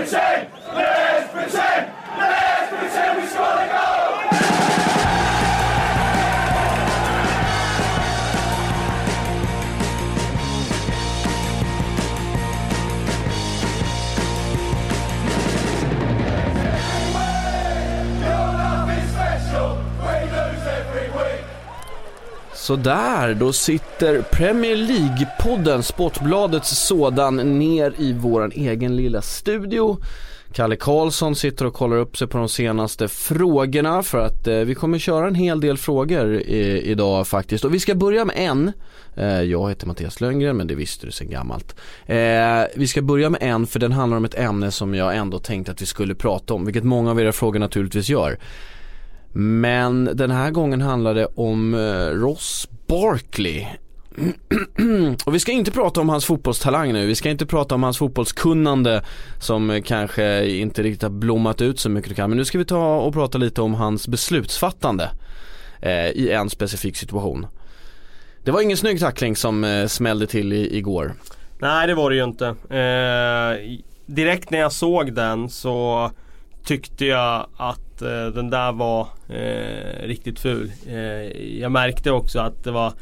Ricochet! Sådär, då sitter Premier League-podden, Sportbladets sådan, ner i våran egen lilla studio. Kalle Karlsson sitter och kollar upp sig på de senaste frågorna för att eh, vi kommer köra en hel del frågor i, idag faktiskt. Och vi ska börja med en. Eh, jag heter Mattias Lönngren men det visste du sedan gammalt. Eh, vi ska börja med en för den handlar om ett ämne som jag ändå tänkte att vi skulle prata om, vilket många av era frågor naturligtvis gör. Men den här gången handlar det om eh, Ross Barkley. Och vi ska inte prata om hans fotbollstalang nu, vi ska inte prata om hans fotbollskunnande som eh, kanske inte riktigt har blommat ut så mycket det kan. Men nu ska vi ta och prata lite om hans beslutsfattande eh, i en specifik situation. Det var ingen snygg tackling som eh, smällde till i, igår. Nej det var det ju inte. Eh, direkt när jag såg den så tyckte jag att eh, den där var eh, riktigt ful. Eh, jag märkte också att det var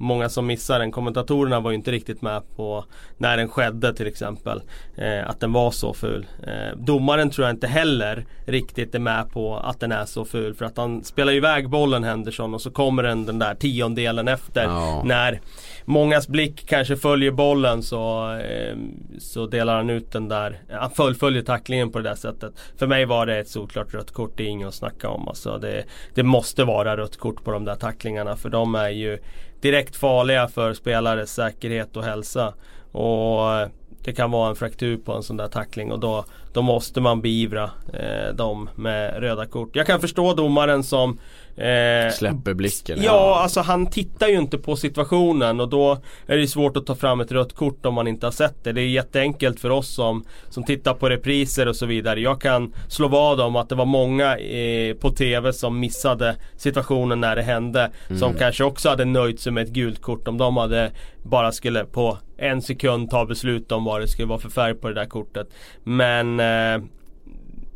många som missade den. Kommentatorerna var ju inte riktigt med på när den skedde till exempel. Eh, att den var så ful. Eh, domaren tror jag inte heller riktigt är med på att den är så ful. För att han spelar iväg bollen Henderson och så kommer den den där tiondelen efter. Ja. När mångas blick kanske följer bollen så, eh, så delar han ut den där. Han fullföljer tacklingen på det där sättet. För mig var det ett solklart rött kort. Det är inget att snacka om. Alltså det, det måste vara rött kort på de där tacklingarna. För de är ju direkt farliga för spelares säkerhet och hälsa. Och eh, det kan vara en fraktur på en sån där tackling och då, då måste man beivra eh, dem med röda kort. Jag kan förstå domaren som eh, Släpper blicken. Ja, alltså han tittar ju inte på situationen och då är det svårt att ta fram ett rött kort om man inte har sett det. Det är jätteenkelt för oss som, som tittar på repriser och så vidare. Jag kan slå vad om att det var många eh, på TV som missade situationen när det hände. Som kanske också hade nöjt sig med ett gult kort om de hade bara skulle på en sekund ta beslut om vad det skulle vara för färg på det där kortet. Men eh,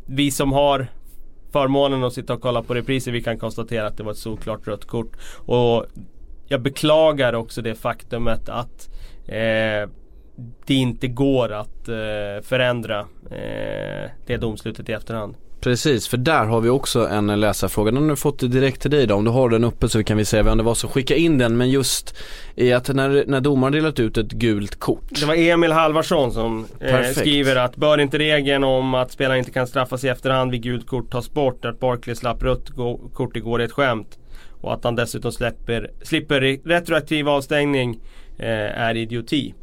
vi som har förmånen att sitta och kolla på repriser vi kan konstatera att det var ett solklart rött kort. Och jag beklagar också det faktumet att eh, det inte går att eh, förändra eh, det domslutet i efterhand. Precis, för där har vi också en läsarfråga. Den har du fått direkt till dig då. Om du har den uppe så kan vi säga vem det var som skickade in den. Men just i att när, när domaren delat ut ett gult kort. Det var Emil Halvarsson som eh, skriver att bör inte regeln om att spelaren inte kan straffas i efterhand vid gult kort tas bort? Att Barkley slapp rött kort igår är ett skämt. Och att han dessutom släpper, slipper re- retroaktiv avstängning eh, är idioti.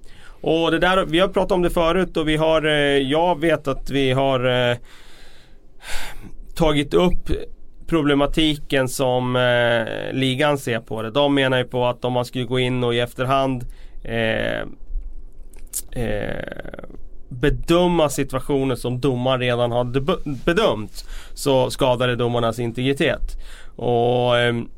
Och det där, vi har pratat om det förut och vi har, eh, jag vet att vi har eh, tagit upp problematiken som eh, ligan ser på det. De menar ju på att om man skulle gå in och i efterhand eh, eh, bedöma situationer som domaren redan har bedömt så skadar det domarnas integritet. Och ehm,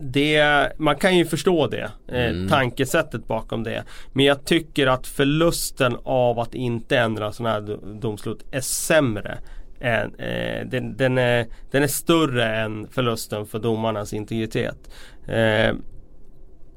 det, man kan ju förstå det, eh, tankesättet bakom det. Men jag tycker att förlusten av att inte ändra sådana här do- domslut är sämre. Än, eh, den, den, är, den är större än förlusten för domarnas integritet. Eh,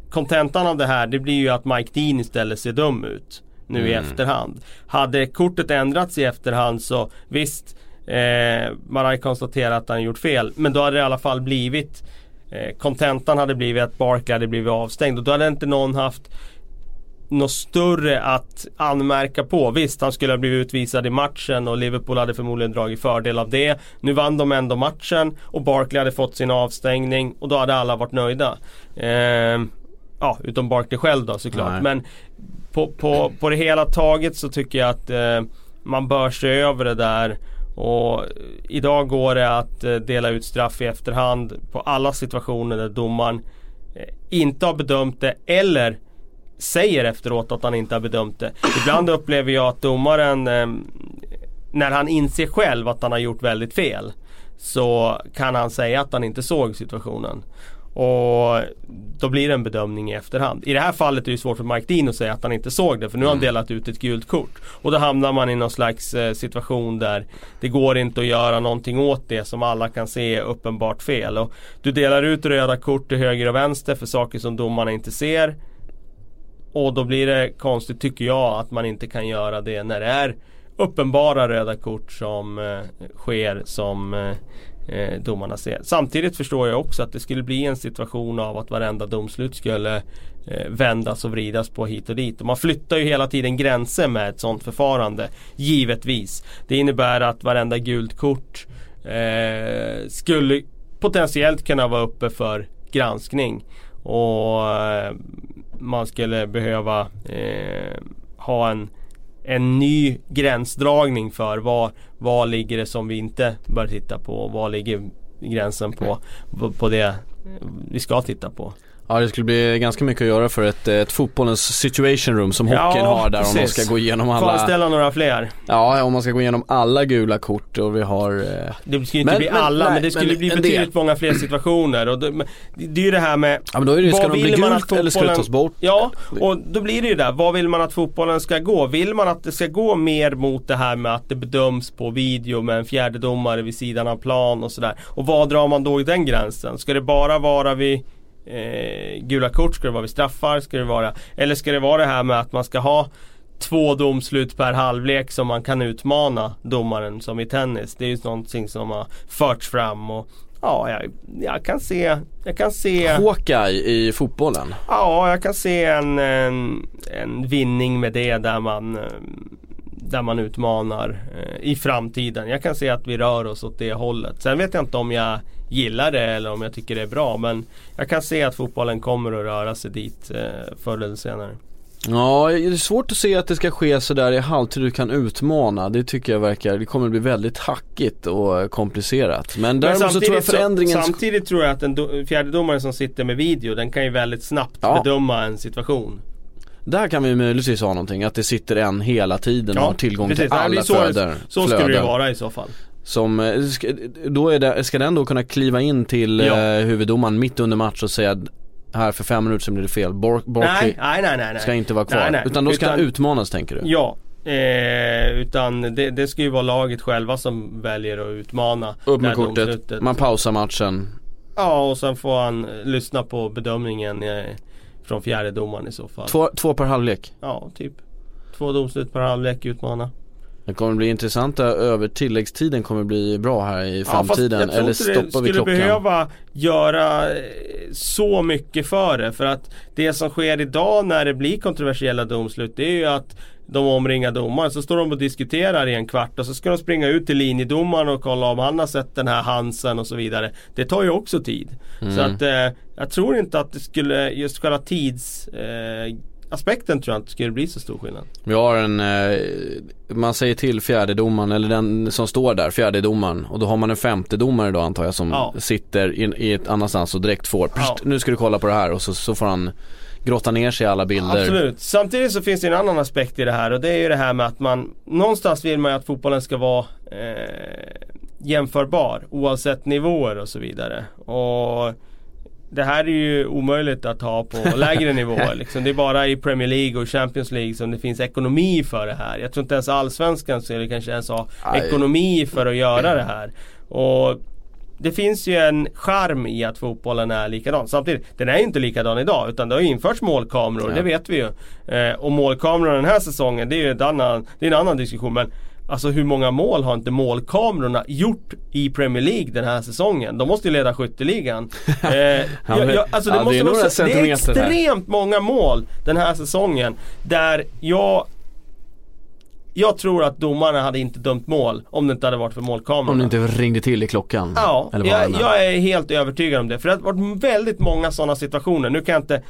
kontentan av det här det blir ju att Mike Dean istället ser dum ut nu i efterhand. Hade kortet ändrats i efterhand så visst eh, man hade konstaterat att han gjort fel men då hade det i alla fall blivit eh, Kontentan hade blivit att Barkley hade blivit avstängd och då hade inte någon haft något större att anmärka på. Visst, han skulle ha blivit utvisad i matchen och Liverpool hade förmodligen dragit fördel av det. Nu vann de ändå matchen och Barkley hade fått sin avstängning och då hade alla varit nöjda. Eh, ja, utom Barkley själv då såklart. Nej. Men på, på, på det hela taget så tycker jag att eh, man bör se över det där. Och idag går det att eh, dela ut straff i efterhand på alla situationer där domaren eh, inte har bedömt det eller säger efteråt att han inte har bedömt det. Ibland upplever jag att domaren eh, när han inser själv att han har gjort väldigt fel så kan han säga att han inte såg situationen. Och då blir det en bedömning i efterhand. I det här fallet är det svårt för Mike Dean att säga att han inte såg det för nu har han delat ut ett gult kort. Och då hamnar man i någon slags eh, situation där det går inte att göra någonting åt det som alla kan se är uppenbart fel. Och du delar ut röda kort till höger och vänster för saker som domarna inte ser. Och då blir det konstigt tycker jag att man inte kan göra det när det är uppenbara röda kort som eh, sker som eh, eh, domarna ser. Samtidigt förstår jag också att det skulle bli en situation av att varenda domslut skulle eh, vändas och vridas på hit och dit. Och man flyttar ju hela tiden gränser med ett sådant förfarande. Givetvis. Det innebär att varenda gult kort eh, skulle potentiellt kunna vara uppe för granskning. Och eh, man skulle behöva eh, ha en en ny gränsdragning för vad, vad ligger det som vi inte bör titta på och vad ligger gränsen på, på, på det vi ska titta på. Ja det skulle bli ganska mycket att göra för ett, ett fotbollens situation room som hockeyn ja, har där precis. om de ska gå igenom alla Kvarställa några fler Ja om man ska gå igenom alla gula kort och vi har eh... Det skulle inte men, bli alla men, men det skulle men, bli betydligt många fler situationer och det, det är ju det här med Ja men då är det, ska de bli gult eller ska det tas bort? Ja och då blir det ju där, vad vill man att fotbollen ska gå? Vill man att det ska gå mer mot det här med att det bedöms på video med en fjärde domare vid sidan av plan och sådär? Och vad drar man då i den gränsen? Ska det bara vara vid eh, gula kort? Ska det vara vid straffar? Ska det vara, eller ska det vara det här med att man ska ha två domslut per halvlek som man kan utmana domaren som i tennis. Det är ju någonting som har förts fram och Ja, jag, jag, kan se, jag kan se Hawkeye i fotbollen? Ja, jag kan se en, en, en vinning med det där man Där man utmanar eh, i framtiden. Jag kan se att vi rör oss åt det hållet. Sen vet jag inte om jag gillar det eller om jag tycker det är bra. Men jag kan se att fotbollen kommer att röra sig dit eh, förr eller senare. Ja, det är svårt att se att det ska ske sådär i halvtid du kan utmana. Det tycker jag verkar, det kommer bli väldigt hackigt och komplicerat. Men däremot Men så tror jag förändringen Samtidigt tror jag att den do, fjärdedomaren som sitter med video, den kan ju väldigt snabbt ja. bedöma en situation. Där kan vi möjligtvis ha någonting, att det sitter en hela tiden och har tillgång precis. till alla så, flöden. Så skulle det ju vara i så fall. Som, eh, då är det, ska den då kunna kliva in till ja. eh, huvuddomaren mitt under match och säga här för fem minuter sedan blev det fel. Bork, nej, nej, nej, nej, ska inte vara kvar. Nej, nej. Utan då ska utan, han utmanas tänker du? Ja. Eh, utan det, det, ska ju vara laget själva som väljer att utmana. Upp med kortet, man pausar matchen. Ja och sen får han lyssna på bedömningen eh, från fjärde domaren i så fall. Två, två per halvlek? Ja, typ. Två domslut per halvlek utmana. Det kommer bli intressant över tilläggstiden kommer bli bra här i framtiden. Ja, Eller stoppar vi klockan? skulle behöva göra eh, så mycket för det. För att det som sker idag när det blir kontroversiella domslut det är ju att de omringar domaren. Så står de och diskuterar i en kvart och så ska de springa ut till linjedomaren och kolla om han har sett den här Hansen och så vidare. Det tar ju också tid. Mm. Så att eh, jag tror inte att det skulle, just själva tids eh, aspekten tror jag inte skulle bli så stor skillnad. Vi har en, eh, man säger till fjärdedomaren eller den som står där, fjärdedomaren och då har man en femtedomare då antar jag som ja. sitter i, i ett annanstans och direkt får, ja. nu ska du kolla på det här och så, så får han grotta ner sig i alla bilder. Absolut. Samtidigt så finns det en annan aspekt i det här och det är ju det här med att man Någonstans vill man ju att fotbollen ska vara eh, jämförbar oavsett nivåer och så vidare. Och det här är ju omöjligt att ha på lägre nivåer. Liksom. Det är bara i Premier League och Champions League som det finns ekonomi för det här. Jag tror inte ens Allsvenskan skulle kanske ens ha ekonomi för att göra det här. Och det finns ju en charm i att fotbollen är likadan. Samtidigt, den är ju inte likadan idag utan det har ju införts målkameror, ja. det vet vi ju. Eh, och målkameror den här säsongen, det är ju annan, det är en annan diskussion. Men Alltså hur många mål har inte målkamerorna gjort i Premier League den här säsongen? De måste ju leda skytteligan. eh, jag, alltså det, ja, måste det, är vara, det är extremt här. många mål den här säsongen. Där jag jag tror att domarna hade inte dömt mål om det inte hade varit för målkamerorna. Om det inte ringde till i klockan? Ja, jag, jag, är helt övertygad om det. För det har varit väldigt många sådana situationer. Nu kan jag inte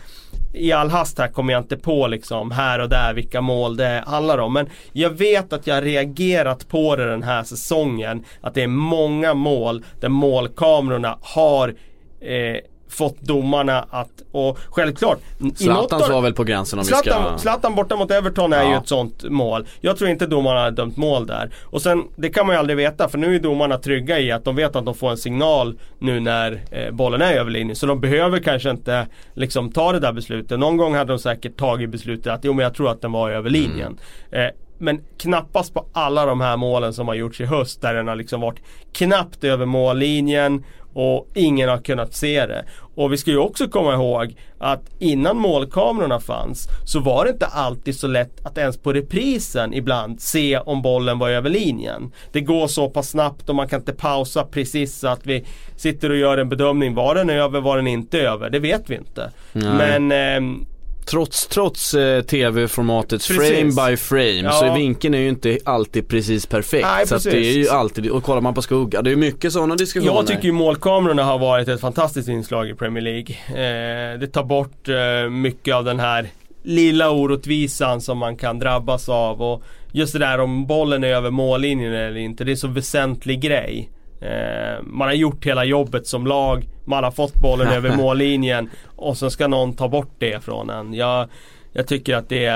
i all hast här kommer jag inte på liksom här och där vilka mål det handlar om. Men jag vet att jag har reagerat på det den här säsongen. Att det är många mål där målkamerorna har eh, fått domarna att, och självklart Zlatans var väl på gränsen om vi ska... Zlatan, Zlatan borta mot Everton är Ja. ju ett sånt mål. Jag tror inte domarna har dömt mål där. Och sen, det kan man ju aldrig veta för nu är domarna trygga i att de vet att de får en signal nu när eh, bollen är över linjen. Så de behöver kanske inte liksom ta det där beslutet. Någon gång hade de säkert tagit beslutet att jo men jag tror att den var över linjen. Eh, men knappast på alla de här målen som har gjorts i höst där den har liksom varit knappt över mållinjen och ingen har kunnat se det. Och vi ska ju också komma ihåg att innan målkamerorna fanns så var det inte alltid så lätt att ens på reprisen ibland se om bollen var över linjen. Det går så pass snabbt och man kan inte pausa precis så att vi sitter och gör en bedömning. Var den över, var den inte över? Det vet vi inte. Nej. Men ehm, Trots, trots eh, tv-formatets Precis. frame by frame Ja. så vinkeln är ju inte alltid precis perfekt. Nej, så att det precis. är ju alltid, och kollar man på skugga, det är mycket sådana diskussioner. Jag tycker ju målkamerorna har varit ett fantastiskt inslag i Premier League. Eh, det tar bort eh, mycket av den här lilla orättvisan som man kan drabbas av. Och just det där om bollen är över mållinjen eller inte, det är så väsentlig grej. Eh, man har gjort hela jobbet som lag, man har fått bollen över mållinjen och så ska någon ta bort det från en. Jag, jag tycker att det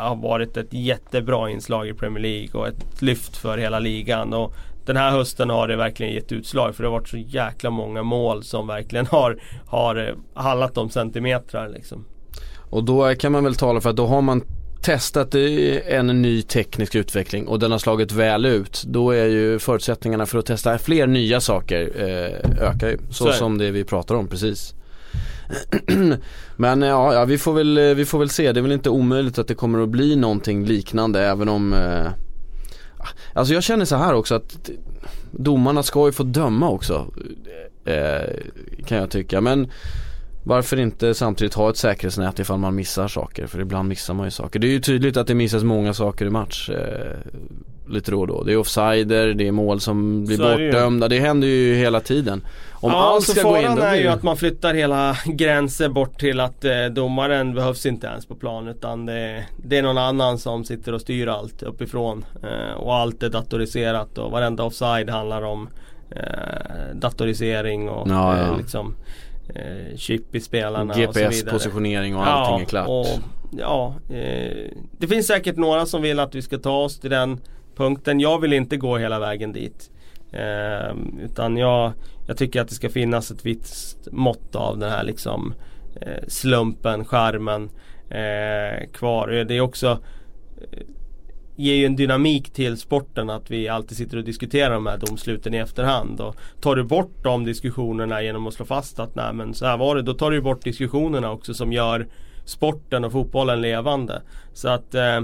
har varit ett jättebra inslag i Premier League och ett lyft för hela ligan. Och den här hösten har det verkligen gett utslag för det har varit så jäkla många mål som verkligen har, har eh, handlat om centimetrar liksom. Och då kan man väl tala för att då har man testat en ny teknisk utveckling och den har slagit väl ut. Då är ju förutsättningarna för att testa fler nya saker eh, ökar ju. Så, Så som det vi pratar om precis. Men eh, ja, ja vi, får väl, eh, vi får väl se. Det är väl inte omöjligt att det kommer att bli någonting liknande även om eh, Alltså jag känner så här också att domarna ska ju få döma också. Eh, kan jag tycka. Men varför inte samtidigt ha ett säkerhetsnät ifall man missar saker? För ibland missar man ju saker. Det är ju tydligt att det missas många saker i match. Eh, lite då och då. Det är offsider, det är mål som blir ju. bortdömda. Det händer ju hela tiden. Om ja, allt ska gå in faran är blir ju att man flyttar hela gränser bort till att eh, domaren behövs inte ens på plan utan det, det är någon annan som sitter och styr allt uppifrån. Eh, och allt är datoriserat och varenda offside handlar om eh, datorisering och Ja, ja. Eh, liksom eh, chip i spelarna och. GPS-positionering och allting är klart. Och, ja, eh, det finns säkert några som vill att vi ska ta oss till den punkten. Jag vill inte gå hela vägen dit. Eh, utan jag, jag tycker att det ska finnas ett visst mått av den här liksom eh, slumpen, charmen eh, kvar. Det är också eh, ger ju en dynamik till sporten att vi alltid sitter och diskuterar de här domsluten i efterhand. Och tar du bort de diskussionerna genom att slå fast att nej men så här var det. Då tar du bort diskussionerna också som gör sporten och fotbollen levande. Så att eh,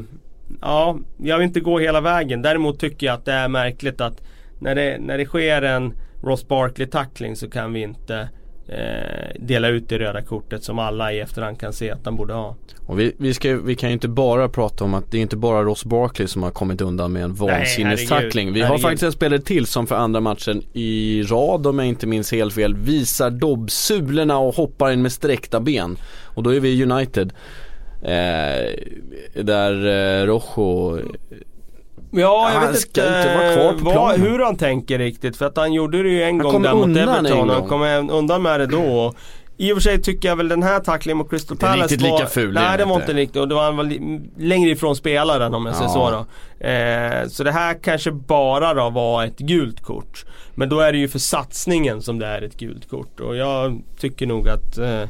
ja, jag vill inte gå hela vägen. Däremot tycker jag att det är märkligt att när det, när det sker en Ross Barkley tackling så kan vi inte eh, dela ut det röda kortet som alla i efterhand kan se att han borde ha. Och vi, vi, ska, vi kan ju inte bara prata om att det är inte bara Ross Barkley som har kommit undan med en vansinnestackling. Vi har herregud. faktiskt en spelare till som för andra matchen i rad om jag inte minns helt fel visar dobbsulorna och hoppar in med sträckta ben. Och då är vi United. Eh, där eh, Rojo Ja, jag Han vet inte, inte vad, hur han tänker riktigt. För att han gjorde det ju en gång kom där mot Everton. gång. Han kom undan med det då. I och för sig tycker jag väl den här tacklingen mot Crystal Palace riktigt var... lika ful, Nej, den var inte. riktigt. Och det var han li- längre ifrån spelaren om jag säger Ja. så då. Eh, så det här kanske bara då var ett gult kort. Men då är det ju för satsningen som det är ett gult kort. Och jag tycker nog att eh,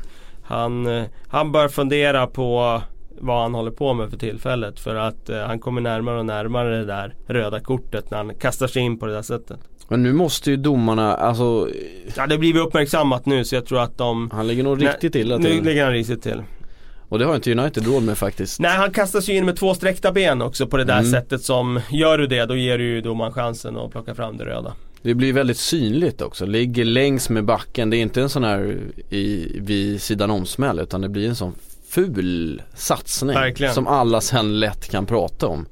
han, eh, han bör fundera på vad han håller på med för tillfället. För att eh, han kommer närmare och närmare det där röda kortet när han kastar sig in på det där sättet. Men nu måste ju domarna, alltså Ja det blir uppmärksammat nu så jag tror att de han ligger nog riktigt illa Nu till. ligger han risigt till. Och det har inte United råd med faktiskt. Nej han kastar sig in med två sträckta ben också på det där Mm. sättet som Gör du det då ger du ju domaren chansen att plocka fram det röda. Det blir väldigt synligt också, ligger längs med backen. Det är inte en sån här i, vid sidan om smäll utan det blir en sån ful satsning. Verkligen. Som alla sen lätt kan prata om.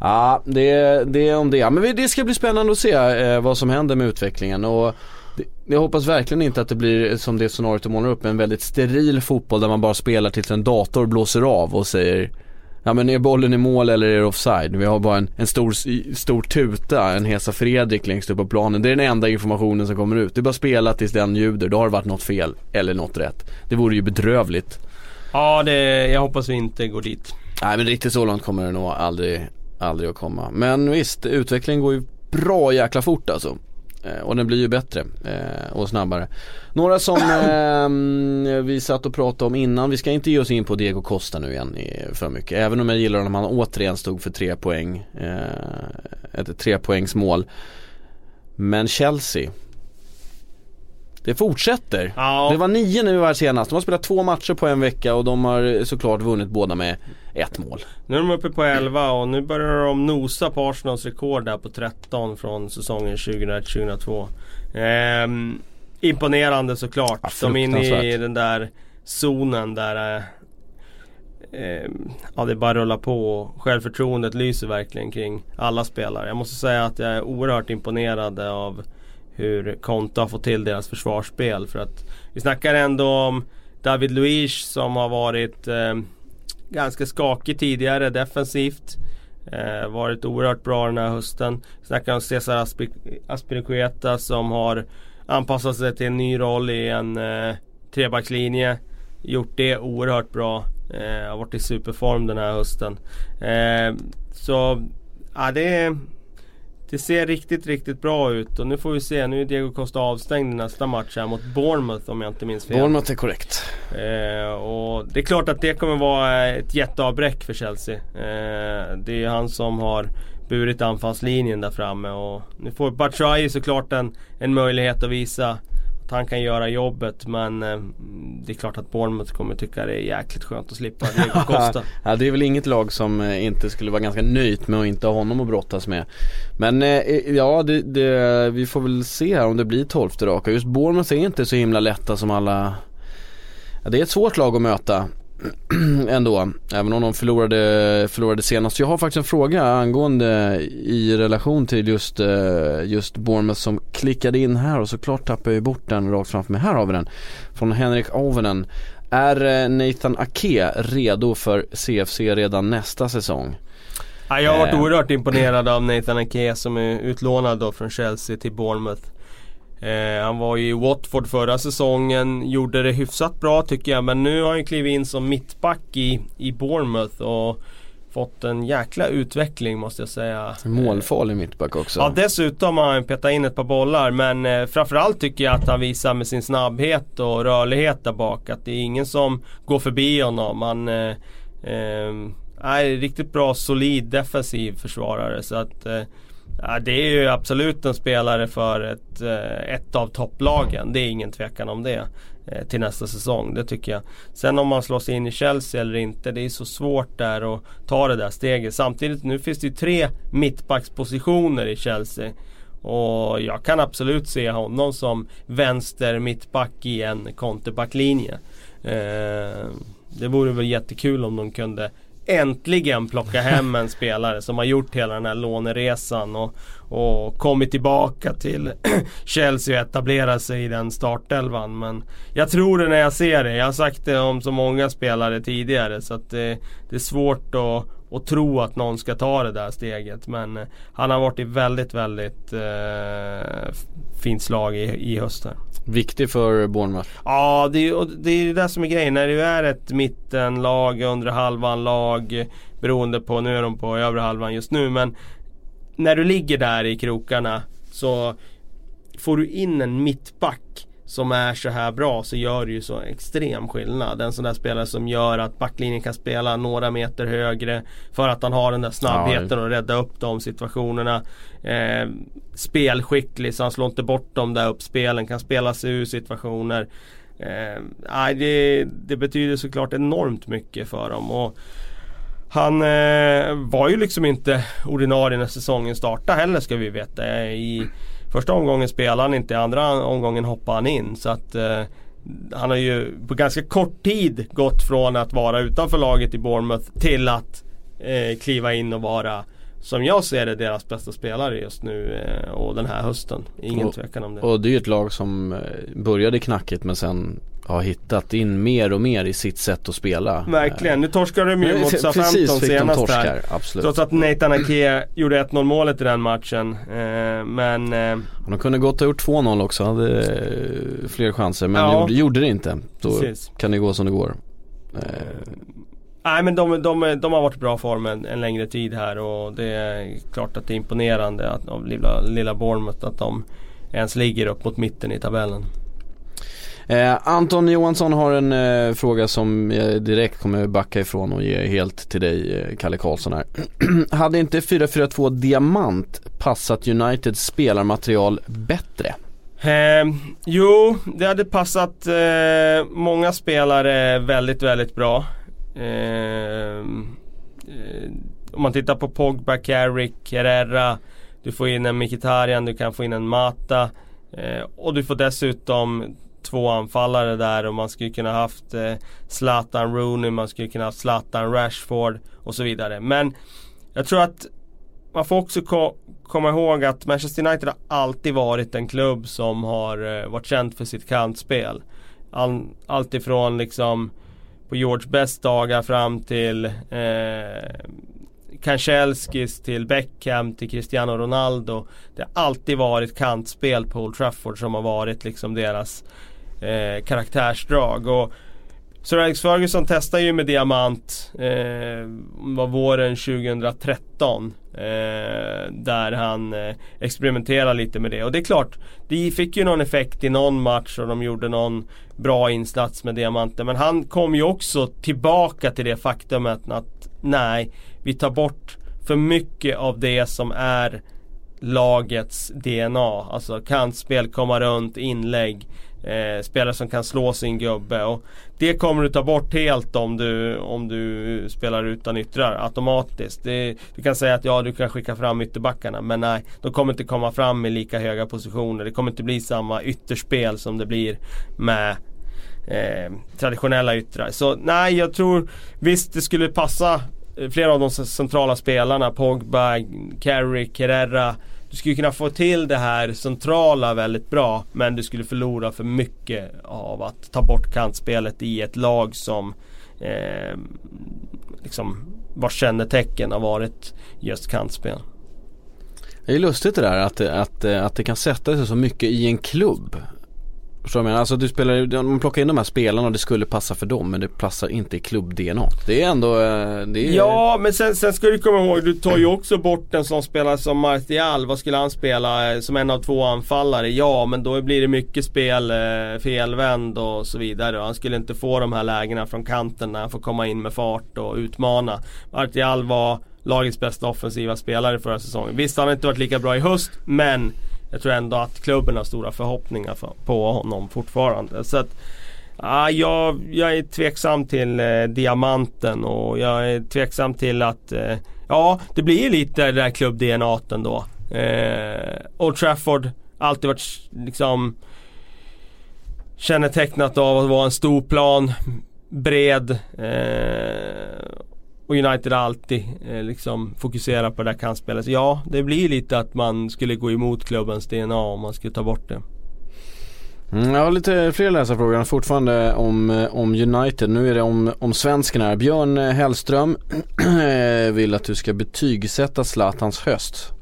Ja, det, det är om det. Men det ska bli spännande att se eh, vad som händer med utvecklingen. Och det, jag hoppas verkligen inte att det blir som det scenariot du målar upp, en väldigt steril fotboll där man bara spelar tills en dator blåser av och säger Ja men är bollen i mål eller är det offside? Vi har bara en, en stor, stor tuta, en Hesa Fredrik längst upp på planen. Det är den enda informationen som kommer ut. Det är bara spela tills den ljuder, då har det varit något fel eller något rätt. Det vore ju bedrövligt. Ja, det, jag hoppas vi inte går dit. Nej men riktigt så långt kommer det nog aldrig, aldrig att komma. Men visst, utvecklingen går ju bra jäkla fort alltså. Eh, och den blir ju bättre eh, och snabbare. Några som eh, vi satt och pratade om innan, vi ska inte ge oss in på Diego Costa nu igen för mycket. Även om jag gillar om han återigen stod för tre poäng. ett trepoängsmål. Men Chelsea det fortsätter. Ja. Det var nio nu här senast. De har spelat två matcher på en vecka och de har såklart vunnit båda med ett mål. Nu är de uppe på 11 och nu börjar de nosa på Arsenals rekord där på 13 från säsongen 2001-2002. Ehm, imponerande såklart. Ja, de är inne i den där zonen där eh, ja, det bara att rulla på. Självförtroendet lyser verkligen kring alla spelare. Jag måste säga att jag är oerhört imponerad av hur Conte har fått till deras försvarsspel. För att vi snackar ändå om David Luiz som har varit eh, ganska skakig tidigare defensivt. Eh, varit oerhört bra den här hösten. Vi snackar om Cesar Aspiricueta som har anpassat sig till en ny roll i en eh, trebackslinje. Gjort det oerhört bra. Eh, har varit i superform den här hösten. Eh, så ja, det är det ser riktigt, riktigt bra ut och nu får vi se. Nu är Diego Costa avstängd i nästa match här mot Bournemouth om jag inte minns fel. Bournemouth är korrekt. Eh, och det är klart att det kommer vara ett jätteavbräck för Chelsea. Eh, det är han som har burit anfallslinjen där framme och nu får Batshuayi såklart en, en möjlighet att visa att han kan göra jobbet men eh, det är klart att Bournemouth kommer tycka det är jäkligt skönt att slippa Diego Costa. ja det är väl inget lag som eh, inte skulle vara ganska nöjt med att inte ha honom att brottas med. Men eh, ja det, det, vi får väl se här om det blir tolfte raka. Just Bournemouth är inte så himla lätta som alla ja, Det är ett svårt lag att möta. ändå. Även om de förlorade, förlorade senast. Jag har faktiskt en fråga angående i relation till just, eh, just Bournemouth som klickade in här och såklart tappar jag bort den rakt framför mig. Här har vi den. Från Henrik Ovenen. Är eh, Nathan Ake redo för CFC redan nästa säsong? Ja, jag har varit eh. oerhört imponerad av Nathan Ake som är utlånad då från Chelsea till Bournemouth. Eh, han var i Watford förra säsongen, gjorde det hyfsat bra tycker jag. Men nu har han klivit in som mittback i, i Bournemouth och fått en jäkla utveckling måste jag säga. Målfarlig mittback också. Ja dessutom har han petat in ett par bollar men eh, framförallt tycker jag att han visar med sin snabbhet och rörlighet där bak att det är ingen som går förbi honom. Han eh, eh, är riktigt bra solid defensiv försvarare så att eh, Ja, det är ju absolut en spelare för ett, eh, ett av topplagen. Det är ingen tvekan om det. Eh, till nästa säsong, det tycker jag. Sen om man slår sig in i Chelsea eller inte, det är så svårt där att ta det där steget. Samtidigt, nu finns det ju tre mittbackspositioner i Chelsea. Och jag kan absolut se honom som vänster mittback i en konterbacklinje. Eh, det vore väl jättekul om de kunde äntligen plocka hem en spelare som har gjort hela den här låneresan och, och kommit tillbaka till Chelsea och etablerat sig i den startelvan. Men jag tror det när jag ser det. Jag har sagt det om så många spelare tidigare så att det, det är svårt att och tro att någon ska ta det där steget. Men eh, han har varit i väldigt, väldigt eh, fint slag i, i höst här. Viktig för Bournemouth? Ja, det är, det är det som är grejen. När du är ett mittenlag, under halvan lag beroende på, nu är de på övre halvan just nu men när du ligger där i krokarna så får du in en mittback som är så här bra så gör det ju så extrem skillnad. En sån där spelare som gör att backlinjen kan spela några meter högre för att han har den där snabbheten att rädda upp de situationerna. Eh, spelskicklig så han slår inte bort de där uppspelen, kan spela sig ur situationer. Eh, det, det betyder såklart enormt mycket för dem. Och han eh, var ju liksom inte ordinarie när säsongen startade heller ska vi veta. I, Första omgången spelade han inte, andra omgången hoppade han in. Så att eh, han har ju på ganska kort tid gått från att vara utanför laget i Bournemouth till att eh, kliva in och vara som jag ser det deras bästa spelare just nu eh, och den här hösten. Ingen och, tvekan om det. Och det är ju ett lag som eh, började knackigt men sen har hittat in mer och mer i sitt sätt att spela. Verkligen, nu torskade de ju mot Southampton fick de senast torsk där. absolut. Trots att Nathan Ake gjorde 1-0 målet i den matchen. Eh, men eh, De kunde gott ha gjort 2-0 också, hade eh, fler chanser men Ja. gjorde, gjorde det inte. Då Precis. kan det gå som det går. Nej men de, de, de har varit i bra form en, en längre tid här och det är klart att det är imponerande att, av lilla, lilla Bournemouth att de ens ligger upp mot mitten i tabellen. Eh, Anton Johansson har en eh, fråga som jag direkt kommer backa ifrån och ge helt till dig eh, Kalle Karlsson här. Hade inte 4-4-2 Diamant passat Uniteds spelarmaterial bättre? Eh, jo, det hade passat eh, många spelare väldigt, väldigt bra. Ehm, eh, om man tittar på Pogba, Carrick, Herrera. Du får in en Mkhitaryan, du kan få in en Mata. Eh, och du får dessutom två anfallare där och man skulle kunna haft eh, Zlatan Rooney, man skulle kunna haft Zlatan Rashford och så vidare. Men jag tror att man får också ko- komma ihåg att Manchester United har alltid varit en klubb som har eh, varit känd för sitt kantspel. All, Alltifrån liksom på George Best dagar fram till eh, Kanchelskis till Beckham till Cristiano Ronaldo. Det har alltid varit kantspel på Old Trafford som har varit liksom deras eh, karaktärsdrag. Och Sir Alex Ferguson testade ju med diamant eh, var våren 2013. Eh, där han eh, experimenterade lite med det. Och det är klart, det fick ju någon effekt i någon match och de gjorde någon bra insats med diamanten. Men han kom ju också tillbaka till det faktumet att nej, vi tar bort för mycket av det som är lagets DNA. Alltså kantspel, komma runt, inlägg. Eh, spelare som kan slå sin gubbe. Och det kommer du ta bort helt om du, om du spelar utan yttrar automatiskt. Det, du kan säga att ja, du kan skicka fram ytterbackarna. Men nej, de kommer inte komma fram i lika höga positioner. Det kommer inte bli samma ytterspel som det blir med eh, traditionella yttrar. Så nej, jag tror visst det skulle passa eh, flera av de centrala spelarna. Pogba, Carrick, Herrera. Du skulle kunna få till det här centrala väldigt bra men du skulle förlora för mycket av att ta bort kantspelet i ett lag som eh, liksom vars kännetecken har varit just kantspel. Det är lustigt det där att, att, att det kan sätta sig så mycket i en klubb. Förstår du vad jag menar? Alltså du spelar, man plockar in de här spelarna och det skulle passa för dem men det passar inte i klubb-DNA. Det är ändå, eh, det är Ja, men sen, sen ska du komma ihåg, du tar ju också bort en sån spelare som Martial. Vad skulle han spela eh, som en av två anfallare? Ja, men då blir det mycket spel eh, felvänd och så vidare. Och han skulle inte få de här lägena från kanten när han får komma in med fart och utmana. Martial var lagets bästa offensiva spelare förra säsongen. Visst, han har inte varit lika bra i höst, men jag tror ändå att klubben har stora förhoppningar för, på honom fortfarande. Så att, ah, jag, jag är tveksam till eh, diamanten och jag är tveksam till att eh, Ja, det blir ju lite det där klubb-DNA ändå. Eh, Old Trafford, alltid varit liksom kännetecknat av att vara en stor plan, bred. Eh, och United har alltid eh, liksom fokuserat på det där kantspelet. Ja, det blir lite att man skulle gå emot klubbens DNA om man skulle ta bort det. Mm, jag har lite fler läsarfrågor fortfarande om, eh, om United. Nu är det om, om svensken här. Björn Hellström vill att du ska betygsätta Zlatans höst.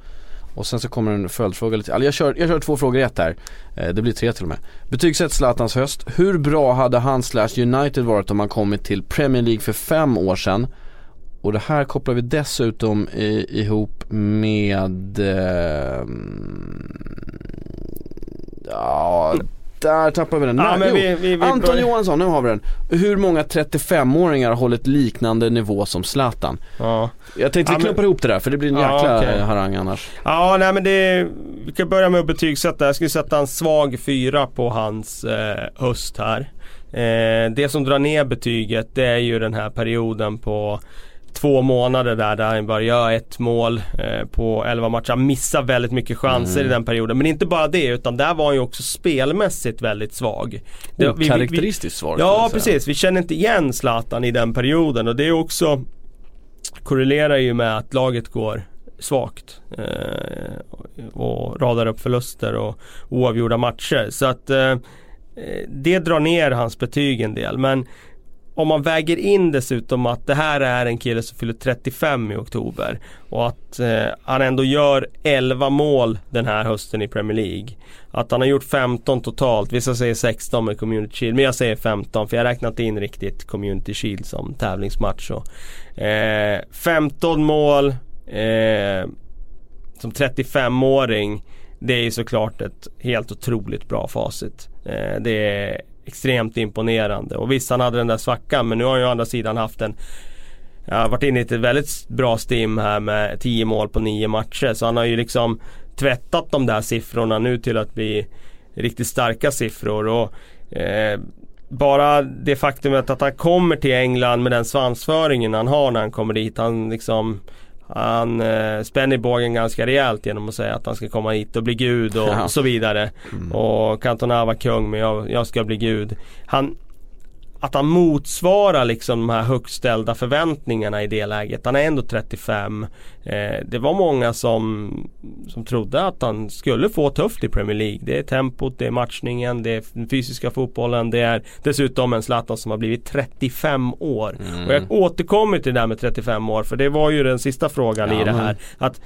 Och sen så kommer en följdfråga lite, alltså jag kör, jag kör två frågor i ett här. Eh, det blir tre till och med. Betygsätt Zlatans höst. Hur bra hade han slash United varit om han kommit till Premier League för fem år sedan? Och det här kopplar vi dessutom i, ihop med eh, Ja, där tappar vi den. Ja, Nej, vi- vi- vi- Anton Johansson, nu har vi den. Hur många 35-åringar har hållit liknande nivå som Zlatan? Ja. Jag tänkte Ja, vi men- klumpar ihop det där för det blir en Ja, jäkla okej. harang annars. Ja, nej men det... Vi kan börja med att betygsätta. Jag skulle sätta en svag fyra på hans eh, höst här. Eh, det som drar ner betyget det är ju den här perioden på två månader där, där han bara gör ett mål eh, på 11 matcher. Han missar väldigt mycket chanser Mm. i den perioden. Men inte bara det utan där var han ju också spelmässigt väldigt svag. Det- vi- Okaraktäristiskt skulle Ja precis, vi känner inte igen Zlatan i den perioden och det är också korrelerar ju med att laget går svagt eh, och radar upp förluster och oavgjorda matcher. Så att eh, eh, det drar ner hans betyg en del. Men om man väger in dessutom att det här är en kille som fyller 35 i oktober och att eh, han ändå gör 11 mål den här hösten i Premier League. Att han har gjort 15 totalt, vissa säger 16 med Community Shield men jag säger 15 för jag har räknat in riktigt Community Shield som tävlingsmatch. Och, Eh, 15 mål eh, som 35-åring det är ju såklart ett helt otroligt bra facit. Eh, det är extremt imponerande. Och visst han hade den där svackan men nu har han ju å andra sidan haft en jag har varit inne i ett väldigt bra stim här med 10 mål på 9 matcher. Så han har ju liksom tvättat de där siffrorna nu till att bli riktigt starka siffror. Och, eh, bara det faktumet att han kommer till England med den svansföringen han har när han kommer dit. Han liksom han eh, spänner bågen ganska rejält genom att säga att han ska komma hit och bli gud och ja. så vidare. Mm. Och Cantona var kung men jag, jag ska bli gud. Han, att han motsvarar liksom de här högt ställda förväntningarna i det läget. Han är ändå 35. Eh, det var många som, som trodde att han skulle få tufft i Premier League. Det är tempot, det är matchningen, det är den fysiska fotbollen. Det är dessutom en Zlatan som har blivit 35 år. Mm. Och jag återkommer till det där med 35 år för det var ju den sista frågan ja, i det här. Att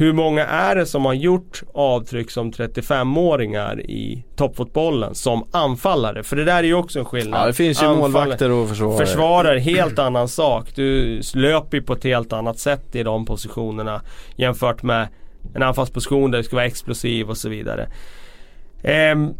hur många är det som har gjort avtryck som 35-åringar i toppfotbollen som anfallare? För det där är ju också en skillnad. Ja det finns ju Anfall målvakter och försvarare. Försvarare, helt annan sak. Du löper ju på ett helt annat sätt i de positionerna jämfört med en anfallsposition där du ska vara explosiv och så vidare. Um,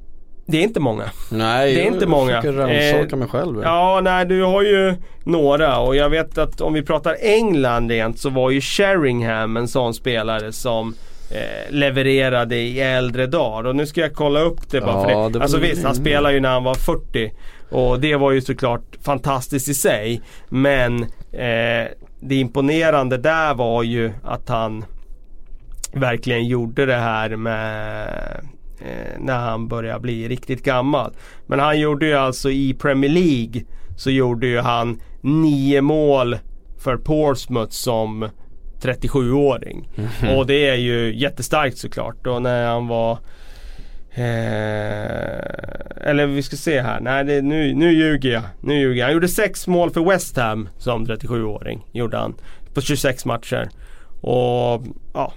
det är inte många. Nej, det är inte många. jag försöker rannsaka mig själv. Ja, nej du har ju några och jag vet att om vi pratar England rent så var ju Sheringham en sån spelare som eh, levererade i äldre dagar. Och nu ska jag kolla upp det bara ja, för det. det alltså visst, han spelade ju när han var 40. Och det var ju såklart fantastiskt i sig. Men eh, det imponerande där var ju att han verkligen gjorde det här med eh, när han börjar bli riktigt gammal. Men han gjorde ju alltså i Premier League så gjorde ju han nio mål för Portsmouth som 37-åring. Mm. Och det är ju jättestarkt såklart. Och när han var Eh, eller vi ska se här. Nej, det, nu, nu ljuger jag. Nu ljuger jag. Han gjorde sex mål för West Ham som 37-åring. Gjorde han. På 26 matcher. Och ja,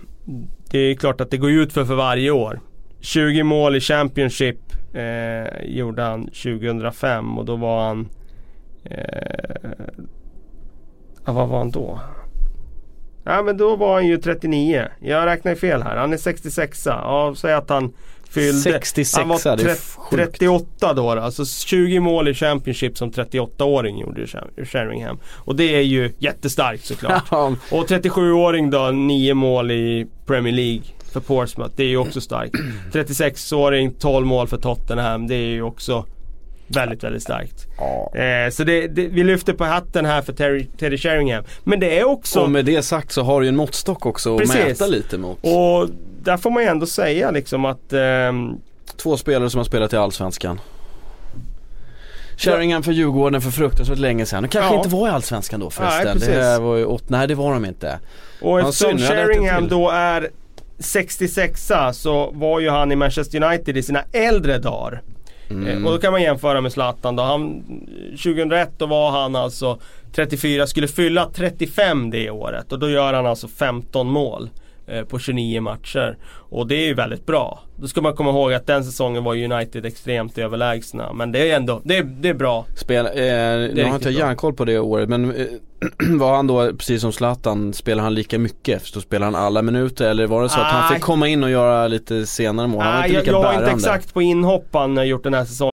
det är klart att det går ut för för varje år. 20 mål i Championship eh, gjorde han 2005 och då var han... Eh, vad var han då? Ja men då var han ju 39. Jag räknar fel här. Han är 66 Ja, säg att han fyllde... 66 Han var 30, 38 då, Alltså 20 mål i Championship som 38-åring gjorde Sheringham. Och det är ju jättestarkt såklart. och 37-åring då, 9 mål i Premier League för Portsmouth. Det är ju också starkt. 36-åring, 12 mål för Tottenham. Det är ju också väldigt, väldigt starkt. Ja. Eh, så det, det, vi lyfter på hatten här för Terry, Teddy Sheringham. Men det är också... Och med det sagt så har du ju en måttstock också Precis. att mäta lite mot. Och där får man ju ändå säga liksom att... Ehm... Två spelare som har spelat i Allsvenskan. Sheringham för Djurgården för fruktansvärt länge sedan. De kanske ja. inte var i Allsvenskan då förresten. Nej, det var ju åt, nej det var de inte. Och eftersom Sheringham då är 66 så var ju han i Manchester United i sina äldre dagar. Mm. Eh, och då kan man jämföra med Zlatan då. Han, 2001 då var han alltså 34, skulle fylla 35 det året och då gör han alltså 15 mål. Eh, på 29 matcher. Och det är ju väldigt bra. Då ska man komma ihåg att den säsongen var United extremt överlägsna. Men det är ändå, det är, det är bra. Spel, eh, nu har inte jag järnkoll på det året men eh, var han då, precis som Zlatan, spelar han lika mycket? Så spelar han alla minuter eller var det så att han fick komma in och göra lite senare mål? Han var inte lika jag, jag har inte exakt på inhopp han har gjort den här säsongen.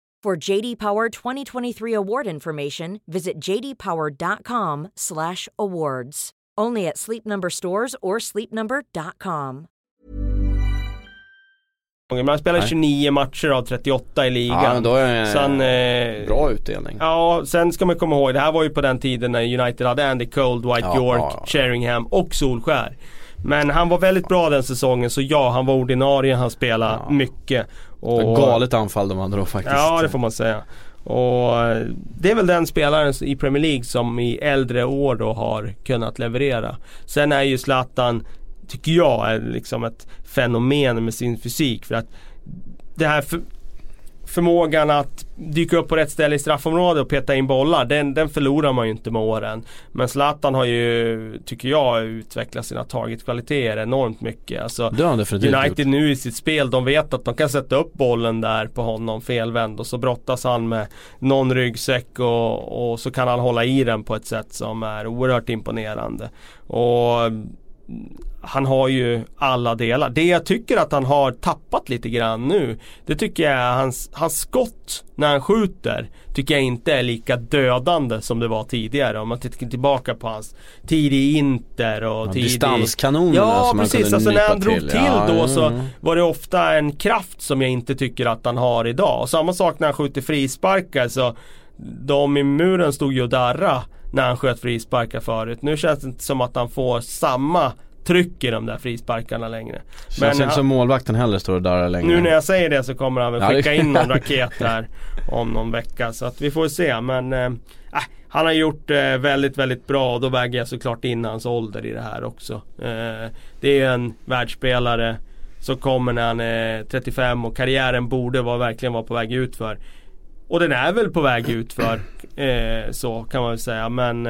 For JD Power 2023 award information, visit jdpower.com/awards. Only at Sleep Number stores or sleepnumber.com. Men han spelar Nej. 29 matcher av 38 i ligan. Ja då är han, eh, bra utdelning. Ja, sen ska man komma ihåg, det här var ju på den tiden när United hade Andy Cole, Dwight Ja, York, ja, ja. Sheringham och Solskär. Men han var väldigt bra den säsongen så ja, han var ordinarie, han spelade Ja. mycket. Och, Galet anfall de hade då faktiskt. Ja, det får man säga. Och eh, det är väl den spelaren i Premier League som i äldre år då har kunnat leverera. Sen är ju Zlatan, tycker jag, är liksom ett fenomen med sin fysik. För att det här förmågan att dyka upp på rätt ställe i straffområdet och peta in bollar, den, den förlorar man ju inte med åren. Men Zlatan har ju, tycker jag, utvecklat sina targetkvaliteter enormt mycket. Alltså, Det har definitivt United gjort. nu i sitt spel, de vet att de kan sätta upp bollen där på honom felvänd och så brottas han med någon ryggsäck och, och så kan han hålla i den på ett sätt som är oerhört imponerande. Och han har ju alla delar. Det jag tycker att han har tappat lite grann nu Det tycker jag är hans, hans skott när han skjuter Tycker jag inte är lika dödande som det var tidigare. Om man tittar tillbaka på hans tid i Inter och Ja, tid distanskanonerna Ja som precis, kunde alltså när han drog till. till, Ja, då ja, så ja. var det ofta en kraft som jag inte tycker att han har idag. Och samma sak när han skjuter frisparkar så De i muren stod ju och darra när han sköt frisparkar förut. Nu känns det inte som att han får samma tryck i de där frisparkarna längre. Känns Men inte han- som målvakten heller står och darrar längre. nu när jag säger det så kommer han väl skicka in någon raket här om någon vecka. Så att vi får se. Men eh, äh, han har gjort det väldigt, väldigt bra och då väger jag såklart in hans ålder i det här också. Eh, det är en världsspelare som kommer när han är 35 och karriären borde vara, verkligen vara på väg ut för. Och den är väl på väg ut för så kan man väl säga. Men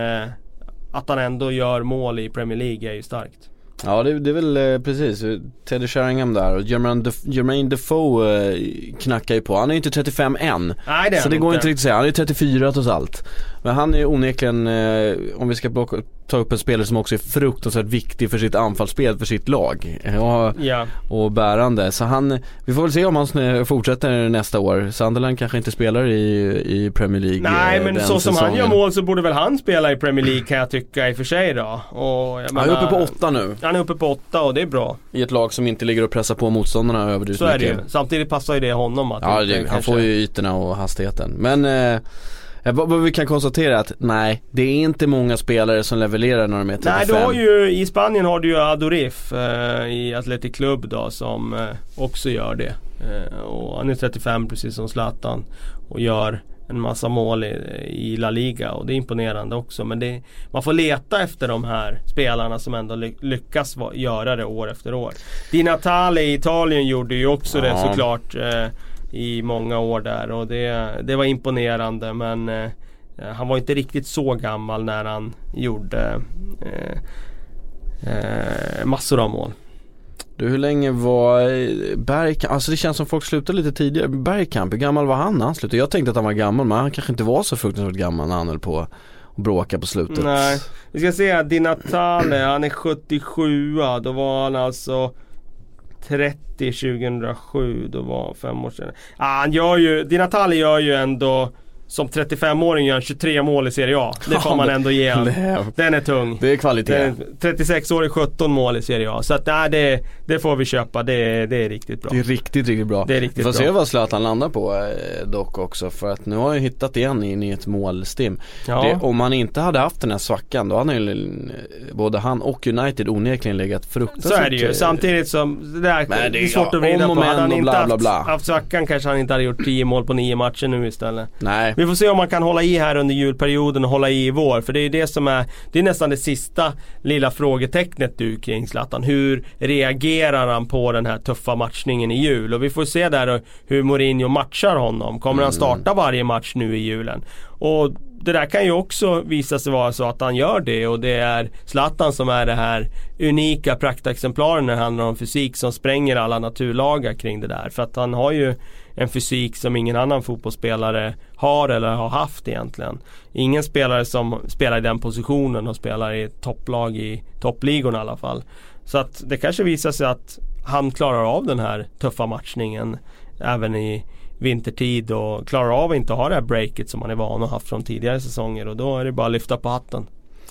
att han ändå gör mål i Premier League är ju starkt. Ja det, det är väl eh, precis, Teddy Sheringham där och Jermaine, Def- Jermaine Defoe eh, knackar ju på. Han är ju inte 35 än. Nej det är så han det går inte riktigt att säga, han är 34 trots allt. Men han är onekligen, eh, om vi ska ta upp en spelare som också är fruktansvärt viktig för sitt anfallsspel, för sitt lag. Ja, Ja. och bärande. Så han, vi får väl se om han fortsätter nästa år. Sunderland kanske inte spelar i, i Premier League Nej eh, men så som han säsongen. gör mål så borde väl han spela i Premier League kan jag tycka i och för sig då. Och jag Han är menar- uppe på åtta nu. Han är uppe på åtta och det är bra. I ett lag som inte ligger och pressar på motståndarna överdrivet Så är det ju. Samtidigt passar ju det honom att Ja, det, han kanske- får ju ytorna och hastigheten. Men eh, eh, vad, vad vi kan konstatera att nej, det är inte många spelare som levererar när de är 35. Nej du har ju, i Spanien har du ju Adorif eh, i Athletic Club då som eh, också gör det. Eh, och han är 35 precis som Zlatan och gör en massa mål i, i La Liga och det är imponerande också. Men det, man får leta efter de här spelarna som ändå ly- lyckas va- göra det år efter år. Di Natale i Italien gjorde ju också det Ja. såklart eh, i många år där och det, det var imponerande men eh, han var inte riktigt så gammal när han gjorde eh, eh, massor av mål. Du hur länge var eh, Bergkamp, alltså det känns som folk slutade lite tidigare. Bergkamp, hur gammal var han när han slutade? Jag tänkte att han var gammal men han kanske inte var så fruktansvärt gammal när han höll på och bråka på slutet. Nej, vi ska se Di Natale, han är 77 Då var han alltså 30 2007, då var fem år sedan. Ah, han gör ju, Di Natale gör ju ändå som 35-åring gör han 23 mål i Serie A. Det får man ändå ge han. Den är tung. Det är kvalitet. Den är 36-årig 17 mål i Serie A. Så att nej, det, det får vi köpa. Det, det är riktigt bra. Det är riktigt, riktigt bra. Det är riktigt Vi får bra. se vad Zlatan landar på eh, dock också för att nu har jag hittat igen in i ett målstim. Ja. Det, om han inte hade haft den här svackan då hade ju både han och United onekligen legat fruktansvärt Så är det ju. eh, Samtidigt som det, där, Men det- är svårt ja, att vrida på. Hade han inte bla, haft, bla, bla. haft svackan kanske han inte hade gjort 10 mål på 9 matcher nu istället. Nej, Vi får se om man kan hålla i här under julperioden och hålla i i vår. För det är det som är, det är nästan det sista lilla frågetecknet du kring Zlatan. Hur reagerar han på den här tuffa matchningen i jul? Och vi får se där hur Mourinho matchar honom. Kommer han starta varje match nu i julen? Och det där kan ju också visa sig vara så att han gör det och det är Zlatan som är det här unika praktexemplaren när det handlar om fysik som spränger alla naturlagar kring det där. För att han har ju en fysik som ingen annan fotbollsspelare har eller har haft egentligen. Ingen spelare som spelar i den positionen och spelar i topplag i toppligorna i alla fall. Så att det kanske visar sig att han klarar av den här tuffa matchningen även i vintertid och klarar av att inte ha det här breaket som man är van att ha haft från tidigare säsonger och då är det bara att lyfta på hatten.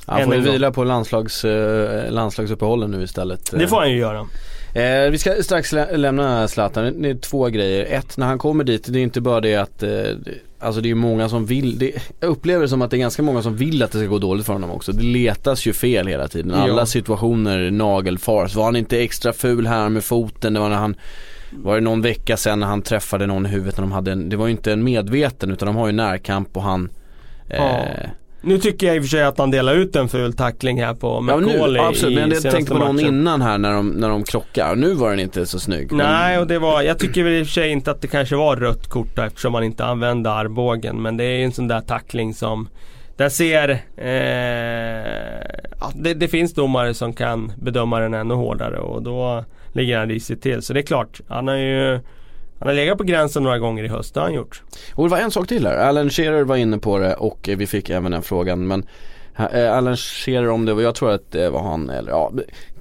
han får ju vila på landslags, eh, landslagsuppehållen nu istället. Det får han ju göra. Eh, vi ska strax lä- lämna Zlatan, det är två grejer. Ett, när han kommer dit, det är inte bara det att, eh, alltså det är många som vill, det, jag upplever det som att det är ganska många som vill att det ska gå dåligt för honom också. Det letas ju fel hela tiden. Alla Ja. situationer nagelfars. Var han inte extra ful här med foten? Det var när han var det någon vecka sedan när han träffade någon i huvudet när de hade en, det var ju inte en medveten utan de har ju närkamp och han eh, Ja. Nu tycker jag i och för sig att han delar ut en ful tackling här på Ja nu, McCauley absolut, men jag tänkte på någon matchen. innan här när de, när de krockar. Nu var den inte så snygg. men- Nej, och det var, jag tycker väl i och för sig inte att det kanske var rött kort då, eftersom man inte använde armbågen. Men det är ju en sån där tackling som den ser, eh, det, det finns domare som kan bedöma den ännu hårdare och då ligger han risigt till. Så det är klart, han har ju han har legat på gränsen några gånger i höst, det har han gjort. Och det var en sak till här. Alan Shearer var inne på det och vi fick även den frågan. Men eh, Alan Shearer om det jag tror att det var han eller ja.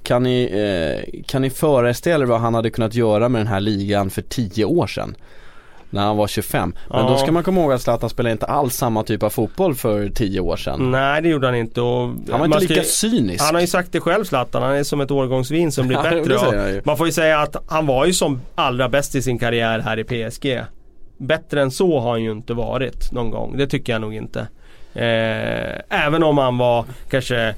Kan ni, eh, kan ni föreställa er vad han hade kunnat göra med den här ligan för tio år sedan? När han var 25. Men Ja. då ska man komma ihåg att Zlatan spelade inte alls samma typ av fotboll för 10 år sedan. Nej, det gjorde han inte. Och Han var inte lika ju- cynisk. Han har ju sagt det själv Zlatan, han är som ett årgångsvin som blir Ja, bättre. man får ju säga att han var ju som allra bäst i sin karriär här i PSG. Bättre än så har han ju inte varit någon gång, det tycker jag nog inte. Eh, även om han var kanske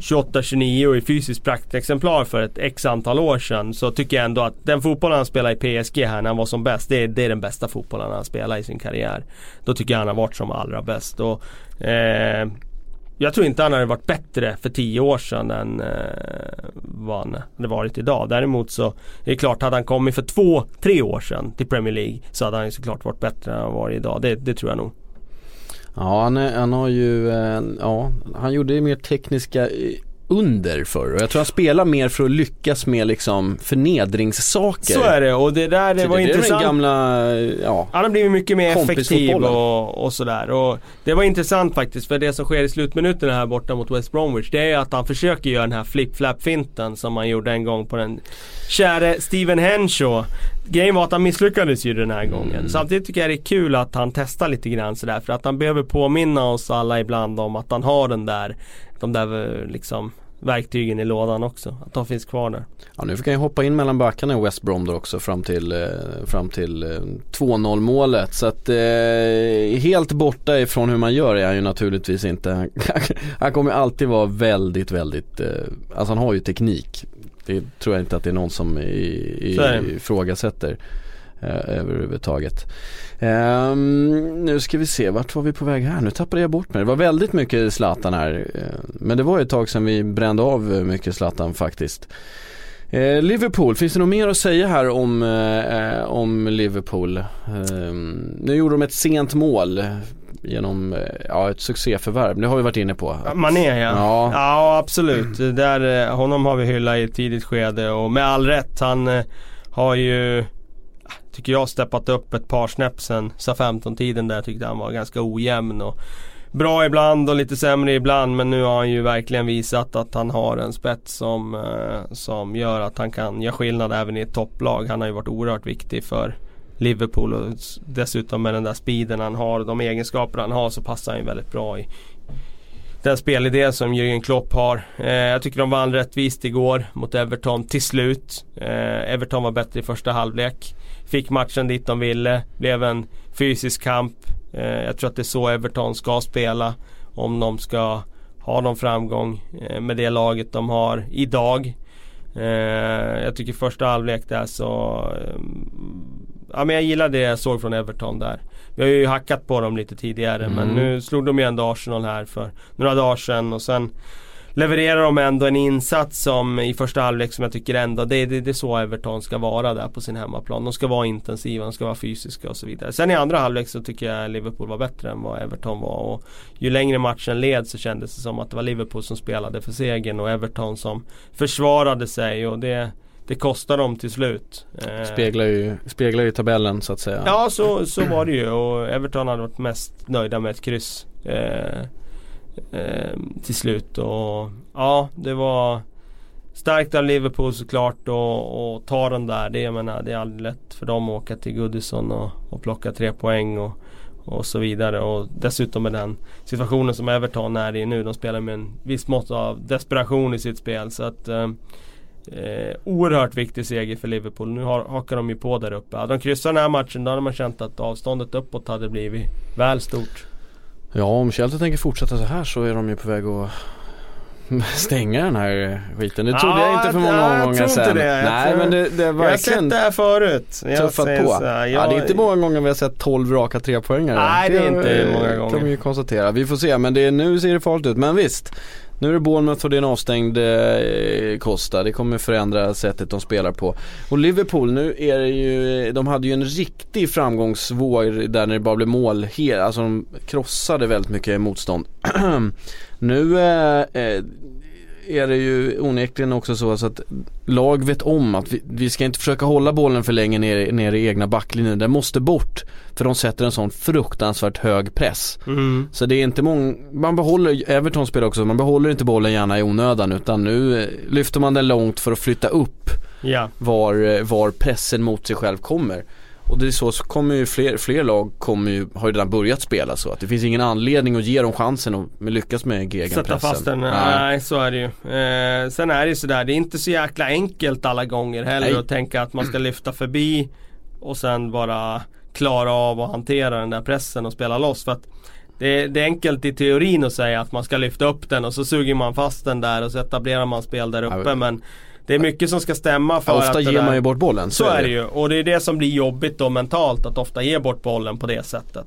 28-29 och i fysiskt praktexemplar för ett x antal år sedan så tycker jag ändå att den fotbollen han spelade i PSG här när han var som bäst det är, det är den bästa fotbollen han spelat i sin karriär. Då tycker jag han har varit som allra bäst. Och, eh, jag tror inte han hade varit bättre för 10 år sedan än eh, vad han hade varit idag. Däremot så är det klart, hade han kommit för två, tre år sedan till Premier League så hade han ju såklart varit bättre än han varit idag. Det, det tror jag nog. Ja han, är, han har ju, eh, ja han gjorde ju mer tekniska under förr och jag tror han spelar mer för att lyckas med liksom förnedringssaker. Så är det och det där det Så var det intressant. gamla, ja. Han har blivit mycket mer effektiv och, och sådär. Och det var intressant faktiskt för det som sker i slutminuterna här borta mot West Bromwich det är att han försöker göra den här flip-flap-finten som han gjorde en gång på den käre Steven Henshaw. Grejen var att han misslyckades ju den här gången. Samtidigt tycker jag det är kul att han testar lite grann sådär för att han behöver påminna oss alla ibland om att han har den där, de där eh, liksom verktygen i lådan också. Att de finns kvar där. ja nu fick han ju hoppa in mellan backarna i West Brom då också fram till, eh, fram till eh, 2-0 målet. Så att eh, helt borta ifrån hur man gör är han ju naturligtvis inte. han kommer alltid vara väldigt, väldigt, eh, alltså han har ju teknik. Det tror jag inte att det är någon som i, i, Eh, överhuvudtaget. Ehm, nu ska vi se, vart var vi på väg här? Nu tappade jag bort mig. Det var väldigt mycket Zlatan här. eh, Men det var ett tag sedan vi brände av eh, mycket Zlatan faktiskt. Eh, Liverpool, finns det något mer att säga här om, eh, om Liverpool? Ehm, nu gjorde de ett sent mål genom eh, ja, ett succéförvärv, det har vi varit inne på. Mané ja. Ja. Ja, absolut. Det Där, eh, honom har vi hyllat i ett tidigt skede och med all rätt. Han eh, har ju, tycker jag, steppat upp ett par snäpp sen SA-15-tiden där. Tyckte han var ganska ojämn och bra ibland och lite sämre ibland. Men nu har han ju verkligen visat att han har en spets som, eh, som gör att han kan göra skillnad även i ett topplag. Han har ju varit oerhört viktig för Liverpool och dessutom med den där speeden han har och de egenskaper han har så passar han ju väldigt bra i den spelidé som Jürgen Klopp har. Eh, jag tycker de vann rättvist igår mot Everton till slut. Eh, Everton var bättre i första halvlek. Fick matchen dit de ville. Blev en fysisk kamp. Eh, jag tror att det är så Everton ska spela. Om de ska ha någon framgång eh, med det laget de har idag. Eh, jag tycker första halvlek där så eh, Ja men jag gillar det jag såg från Everton där. Vi har ju hackat på dem lite tidigare men Mm. nu slog de ju ändå Arsenal här för några dagar sedan och sen levererar de ändå en insats som i första halvlek som jag tycker ändå det, det, det är så Everton ska vara där på sin hemmaplan. De ska vara intensiva, de ska vara fysiska och så vidare. Sen i andra halvlek så tycker jag Liverpool var bättre än vad Everton var och ju längre matchen led så kändes det som att det var Liverpool som spelade för segern och Everton som försvarade sig och det, det kostade dem till slut. Eh, Speglar ju, speglar ju tabellen så att säga. Ja så, så var det ju och Everton hade varit mest nöjda med ett kryss eh, eh, till slut och ja det var starkt av Liverpool såklart och, och ta den där. Det, jag menar, det är aldrig lätt för dem att åka till Goodison och, och plocka tre poäng och, och så vidare och dessutom med den situationen som Everton är i nu. De spelar med en viss mått av desperation i sitt spel så att eh, Eh, oerhört viktig seger för Liverpool. Nu har, hakar de ju på där uppe. Hade de kryssat den här matchen då hade man känt att avståndet uppåt hade blivit väl stort. Ja om Chelsea tänker fortsätta så här så är de ju på väg att stänga den här skiten. Det trodde Ja, jag inte för många jag omgångar tror inte sedan. det. Jag Nej tror- men det, det är Jag har sett det här förut. Jag tuffat på. här, ja, det är jag- inte många gånger vi har sett 12 raka trepoängare. Nej, det är inte eh, många kan gånger. vi ju konstatera. Vi får se men det nu ser det farligt ut. Men visst. Nu är det Bournemouth och det är en avstängd eh, Costa. Det kommer förändra sättet de spelar på. Och Liverpool, nu är det ju, de hade ju en riktig framgångsvåg där när det bara blev mål. Alltså de krossade väldigt mycket motstånd. nu eh, eh är det ju onekligen också så så att lag vet om att vi, vi ska inte försöka hålla bollen för länge ner, ner i egna backlinjen. Den måste bort. För de sätter en sån fruktansvärt hög press. Mm. Så det är inte många, man behåller, Everton spelar också, man behåller inte bollen gärna i onödan utan nu eh, lyfter man den långt för att flytta upp Ja. var, eh, var pressen mot sig själv kommer. Och det är så, så kommer ju fler, fler lag kommer ju, har ju redan börjat spela så att det finns ingen anledning att ge dem chansen att lyckas med gegenpressen. Sätta fast den. Nej. Nej, så är det ju. Eh, sen är det ju sådär, det är inte så jäkla enkelt alla gånger heller Nej. att tänka att man ska lyfta förbi och sen bara klara av att hantera den där pressen och spela loss. För att det, det är enkelt i teorin att säga att man ska lyfta upp den och så suger man fast den där och så etablerar man spel där uppe. Men det är mycket som ska stämma för Ja, att ofta ger man ju bort bollen. Så är det ju och det är det som blir jobbigt då mentalt att ofta ge bort bollen på det sättet.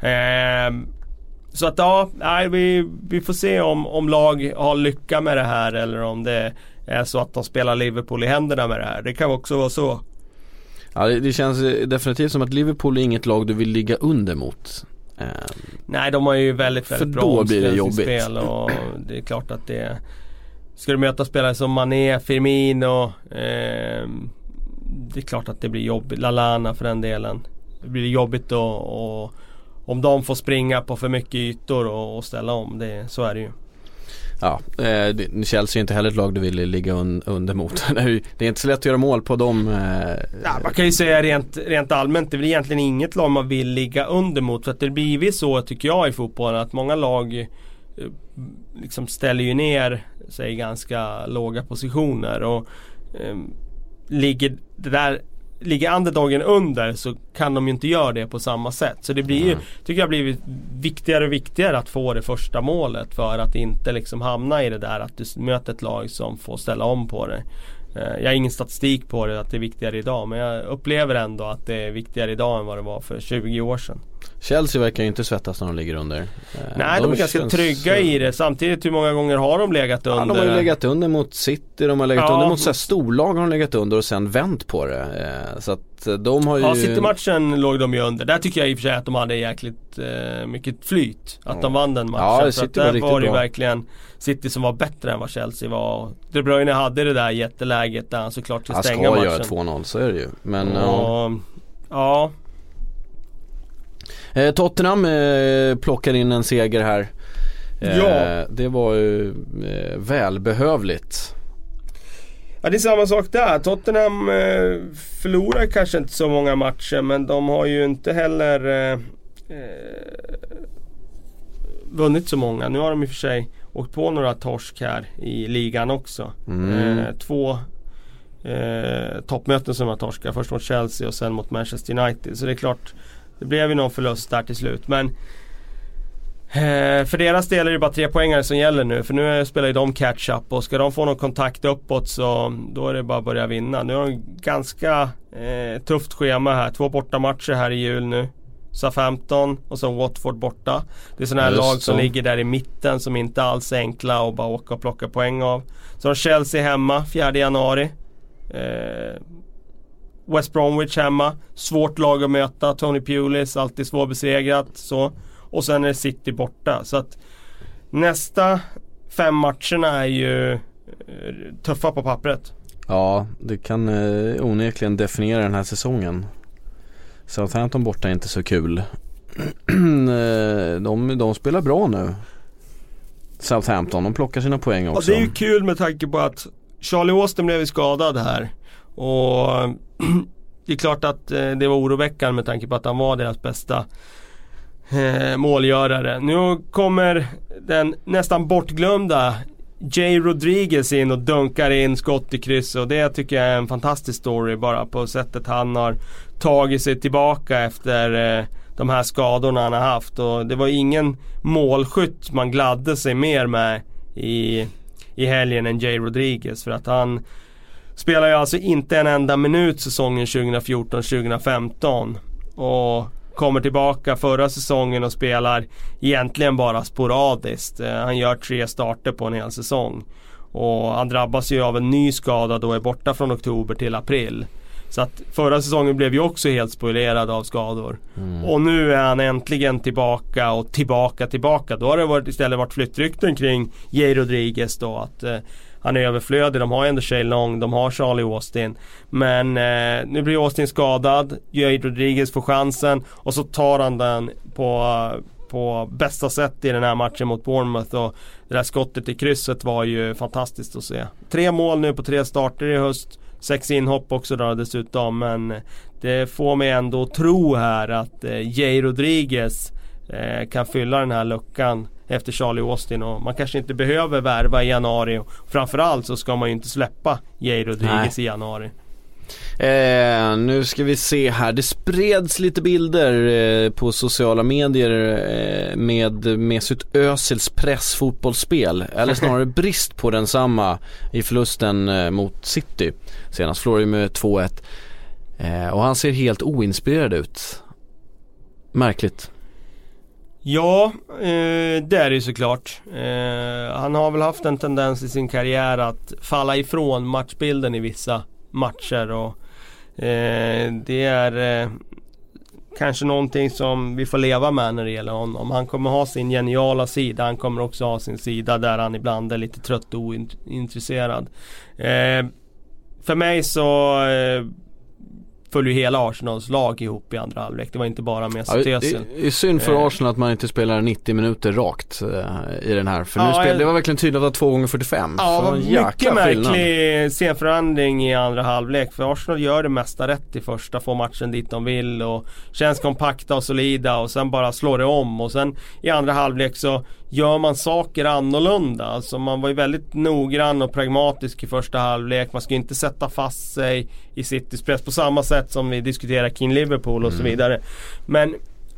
Ehm, så att ja, nej, vi, vi får se om, om lag har lycka med det här eller om det är så att de spelar Liverpool i händerna med det här. Det kan också vara så. Ja det, det känns definitivt som att Liverpool är inget lag du vill ligga under mot. Eh, Nej, de har ju väldigt, För väldigt bra då blir det omställningsspel och det är klart att det Ska du möta spelare som Mané, Firmino ehm, Det är klart att det blir jobbigt, Lalana för den delen Det blir jobbigt då och om de får springa på för mycket ytor och, och ställa om, det, så är det ju. Ja, eh, Chelsea är inte heller ett lag du vill ligga un, under mot. Det är inte så lätt att göra mål på dem. Eh, Ja, man kan ju säga rent, rent allmänt, det är väl egentligen inget lag man vill ligga under mot. För att det blir så tycker jag i fotbollen att många lag eh, liksom ställer ju ner sig i ganska låga positioner. Och eh, ligger det där Ligger underdogen under så kan de ju inte göra det på samma sätt. Så det blir ju, tycker jag, blivit viktigare och viktigare att få det första målet för att inte liksom hamna i det där att du möter ett lag som får ställa om på det. Eh, Jag har ingen statistik på det att det är viktigare idag men jag upplever ändå att det är viktigare idag än vad det var för 20 år sedan. Chelsea verkar ju inte svettas när de ligger under. Eh, Nej, de är ganska känns- trygga i det. Samtidigt hur många gånger har de legat Ja, under? de har ju legat under mot City, de har legat Ja. under mot så här storlag har de legat under och sen vänt på det. Eh, Så att de har ju... Ja, City-matchen låg de ju under. Där tycker jag i och för sig att de hade jäkligt mycket flyt. Att de vann den matchen. Ja, City att var där var det ju verkligen City som var bättre än vad Chelsea var. De Bruyne hade det där jätteläget där han såklart ska Han ska stänga matchen. göra 2-0, så är det ju. Men ja. Och, ja, Eh, Tottenham eh, plockar in en seger här. Eh, Ja. Det var ju eh, välbehövligt. Ja det är samma sak där. Tottenham eh, förlorar kanske inte så många matcher men de har ju inte heller eh, eh, vunnit så många. Nu har de i och för sig åkt på några torsk här i ligan också. Mm. Eh, två eh, toppmöten som har torskat. Först mot Chelsea och sen mot Manchester United. Så det är klart, det blev ju någon förlust där till slut. Men Eh, för deras del är det bara tre poängare som gäller nu för nu spelar ju de catch-up och ska de få någon kontakt uppåt så då är det bara att börja vinna. Nu har de ganska eh, tufft schema här. Två bortamatcher här i jul nu. Southampton och så Watford borta. Det är sådana här Just lag som så. ligger där i mitten som inte alls är enkla att bara åka och plocka poäng av. Så har Chelsea hemma 4 januari. Eh, West Bromwich hemma. Svårt lag att möta. Tony Pulis alltid svårbesegrat. Så. Och sen är City borta. Så att nästa fem matcherna är ju eh, tuffa på pappret. Ja, det kan eh, onekligen definiera den här säsongen. Southampton borta är inte så kul. Eh, de, de spelar bra nu. Southampton, de plockar sina poäng också. det är ju kul med tanke på att Charlie Austin blev skadad här. Och det är klart att eh, det var oroväckande med tanke på att han var deras bästa eh, målgörare. Nu kommer den nästan bortglömda Jay Rodriguez in och dunkar in skott i kryss och det tycker jag är en fantastisk story bara på sättet han har tagit sig tillbaka efter eh, de här skadorna han har haft. Och det var ingen målskytt man gladde sig mer med i, i helgen än Jay Rodriguez. För att han spelar ju alltså inte en enda minut säsongen 2014-2015. Och kommer tillbaka förra säsongen och spelar egentligen bara sporadiskt. Eh, han gör tre starter på en hel säsong. Och han drabbas ju av en ny skada då är borta från oktober till april. Så att förra säsongen blev ju också helt spoilerad av skador. Mm. Och nu är han äntligen tillbaka och tillbaka tillbaka. Då har det varit, istället varit flyttrykten kring Jay Rodriguez då. Att eh, han är överflödig. De har ändå Shay Long, de har Charlie Austin. Men eh, nu blir Austin skadad. Jade Rodriguez får chansen och så tar han den på på bästa sätt i den här matchen mot Bournemouth och det där skottet i krysset var ju fantastiskt att se. Tre mål nu på tre starter i höst. Sex inhopp också då dessutom men det får mig ändå att tro här att eh, Jay Rodriguez kan fylla den här luckan efter Charlie Austin och man kanske inte behöver värva i januari. Och framförallt så ska man ju inte släppa Jay Rodriguez Nej. i januari. Eh, nu ska vi se här, det spreds lite bilder eh, på sociala medier eh, med Mesut Özils pressfotbollsspel, eller snarare brist på densamma i förlusten eh, mot City. Senast förlorade med 2-1. Eh, och han ser helt oinspirerad ut. Märkligt. Ja, eh, det är det ju såklart. Eh, han har väl haft en tendens i sin karriär att falla ifrån matchbilden i vissa matcher. Och, eh, det är eh, kanske någonting som vi får leva med när det gäller honom. Han kommer ha sin geniala sida. Han kommer också ha sin sida där han ibland är lite trött och ointresserad. Eh, för mig så eh, föll ju hela Arsenals lag ihop i andra halvlek. Det var inte bara Mesut ja, Özil. Det är synd för eh. Arsenal att man inte spelar 90 minuter rakt eh, i den här. För nu ja, spel, det var verkligen tydligt att det var 2 gånger 45 Ja, det var mycket märklig scenförändring i andra halvlek. För Arsenal gör det mesta rätt i första, får matchen dit de vill och känns kompakta och solida och sen bara slår det om. Och sen i andra halvlek så gör man saker annorlunda. Alltså man var ju väldigt noggrann och pragmatisk i första halvlek. Man ska inte sätta fast sig i Citys press på samma sätt som vi diskuterar kring Liverpool och mm. så vidare. Men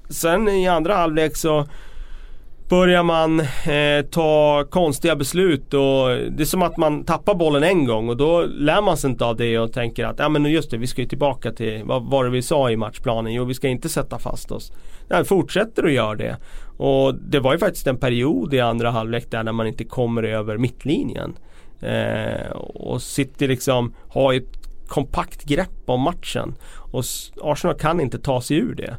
sen i andra halvlek så börjar man eh, ta konstiga beslut och det är som att man tappar bollen en gång och då lär man sig inte av det och tänker att ja men just det, vi ska ju tillbaka till vad var det vi sa i matchplanen? Jo, vi ska inte sätta fast oss. Nej, fortsätter att göra det. Och det var ju faktiskt en period i andra halvlek där när man inte kommer över mittlinjen. Eh, och City liksom har ett kompakt grepp om matchen. Och Arsenal kan inte ta sig ur det.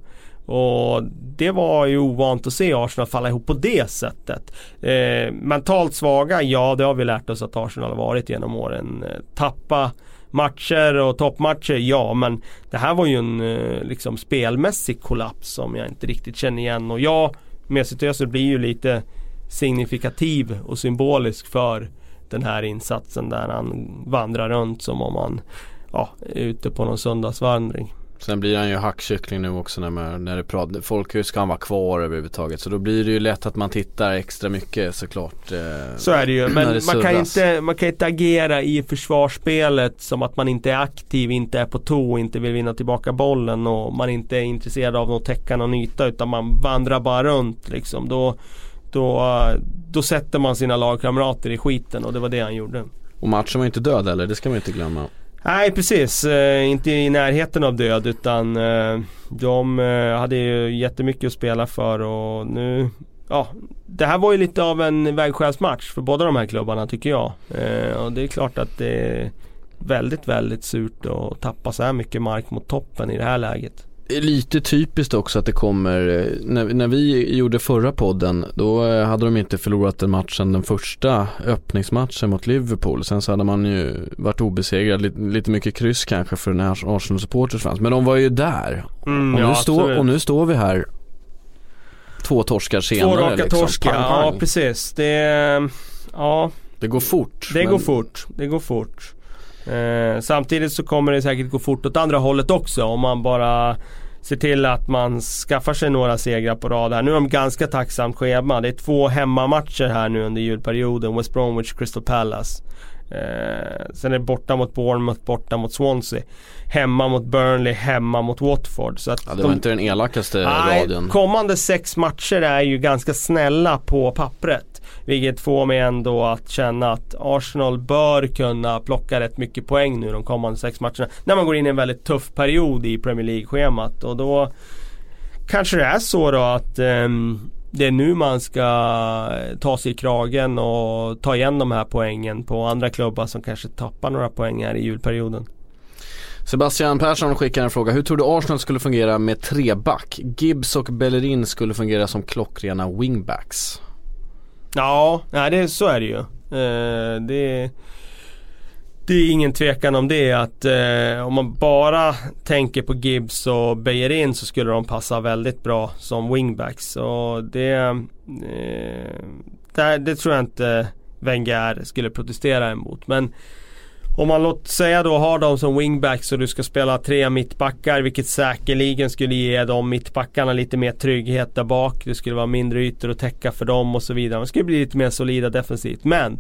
Och det var ju ovant att se Arsenal falla ihop på det sättet. Eh, mentalt svaga, ja det har vi lärt oss att Arsenal har varit genom åren. Eh, tappa matcher och toppmatcher, ja men det här var ju en eh, liksom spelmässig kollaps som jag inte riktigt känner igen. Och ja, Mesut Özil blir ju lite signifikativ och symbolisk för den här insatsen där han vandrar runt som om han ja, är ute på någon söndagsvandring. Sen blir han ju hackkyckling nu också när, man, när det pratar, folk ska han vara kvar överhuvudtaget. Så då blir det ju lätt att man tittar extra mycket såklart. Eh, så är det ju, men det man, kan inte, man kan inte agera i försvarsspelet som att man inte är aktiv, inte är på tå, inte vill vinna tillbaka bollen och man inte är intresserad av att täcka någon yta utan man vandrar bara runt liksom. Då, då, då sätter man sina lagkamrater i skiten och det var det han gjorde. Och matchen var inte död eller, det ska man inte glömma. Nej precis, eh, inte i närheten av död utan eh, de eh, hade ju jättemycket att spela för och nu Ja, det här var ju lite av en vägskälsmatch för båda de här klubbarna tycker jag. Eh, och det är klart att det är väldigt, väldigt surt att tappa så här mycket mark mot toppen i det här läget lite typiskt också att det kommer, eh, när, när vi gjorde förra podden då eh, hade de inte förlorat den matchen den första öppningsmatchen mot Liverpool. Sen så hade man ju varit obesegrad, lite, lite mycket kryss kanske för den här Arsenal supporters fanns. Men de var ju där. Mm, och, nu ja, stå, och nu står vi här två torskar senare. Två raka liksom. torskar, ja precis. Det, ja. Det går fort. Det men... går fort, det går fort. Eh, samtidigt så kommer det säkert gå fort åt andra hållet också om man bara se till att man skaffar sig några segrar på rad här. Nu är de ganska tacksamt schema. Det är två hemmamatcher här nu under julperioden. West Bromwich, Crystal Palace. Eh, sen är det borta mot Bournemouth, borta mot Swansea. Hemma mot Burnley, hemma mot Watford. Så att Ja, det var inte den elakaste Nej, radion. kommande sex matcher är ju ganska snälla på pappret. Vilket får mig ändå att känna att Arsenal bör kunna plocka rätt mycket poäng nu de kommande sex matcherna. När man går in i en väldigt tuff period i Premier League-schemat. Och då kanske det är så då att ehm, det är nu man ska ta sig i kragen och ta igen de här poängen på andra klubbar som kanske tappar några poäng här i julperioden. Sebastian Persson skickar en fråga. Hur tror du Arsenal skulle fungera med treback? Gibbs och Bellerin skulle fungera som klockrena wingbacks. Ja, nej, det, så är det ju. Eh, det, det är ingen tvekan om det att eh, om man bara tänker på Gibbs och Bejerin så skulle de passa väldigt bra som wingbacks. Och det, eh, det, det tror jag inte Wenger skulle protestera emot. Men om man låt säga då har dem som wingbacks och du ska spela tre mittbackar vilket säkerligen skulle ge de mittbackarna lite mer trygghet där bak. Det skulle vara mindre ytor att täcka för dem och så vidare. De skulle bli lite mer solida defensivt. Men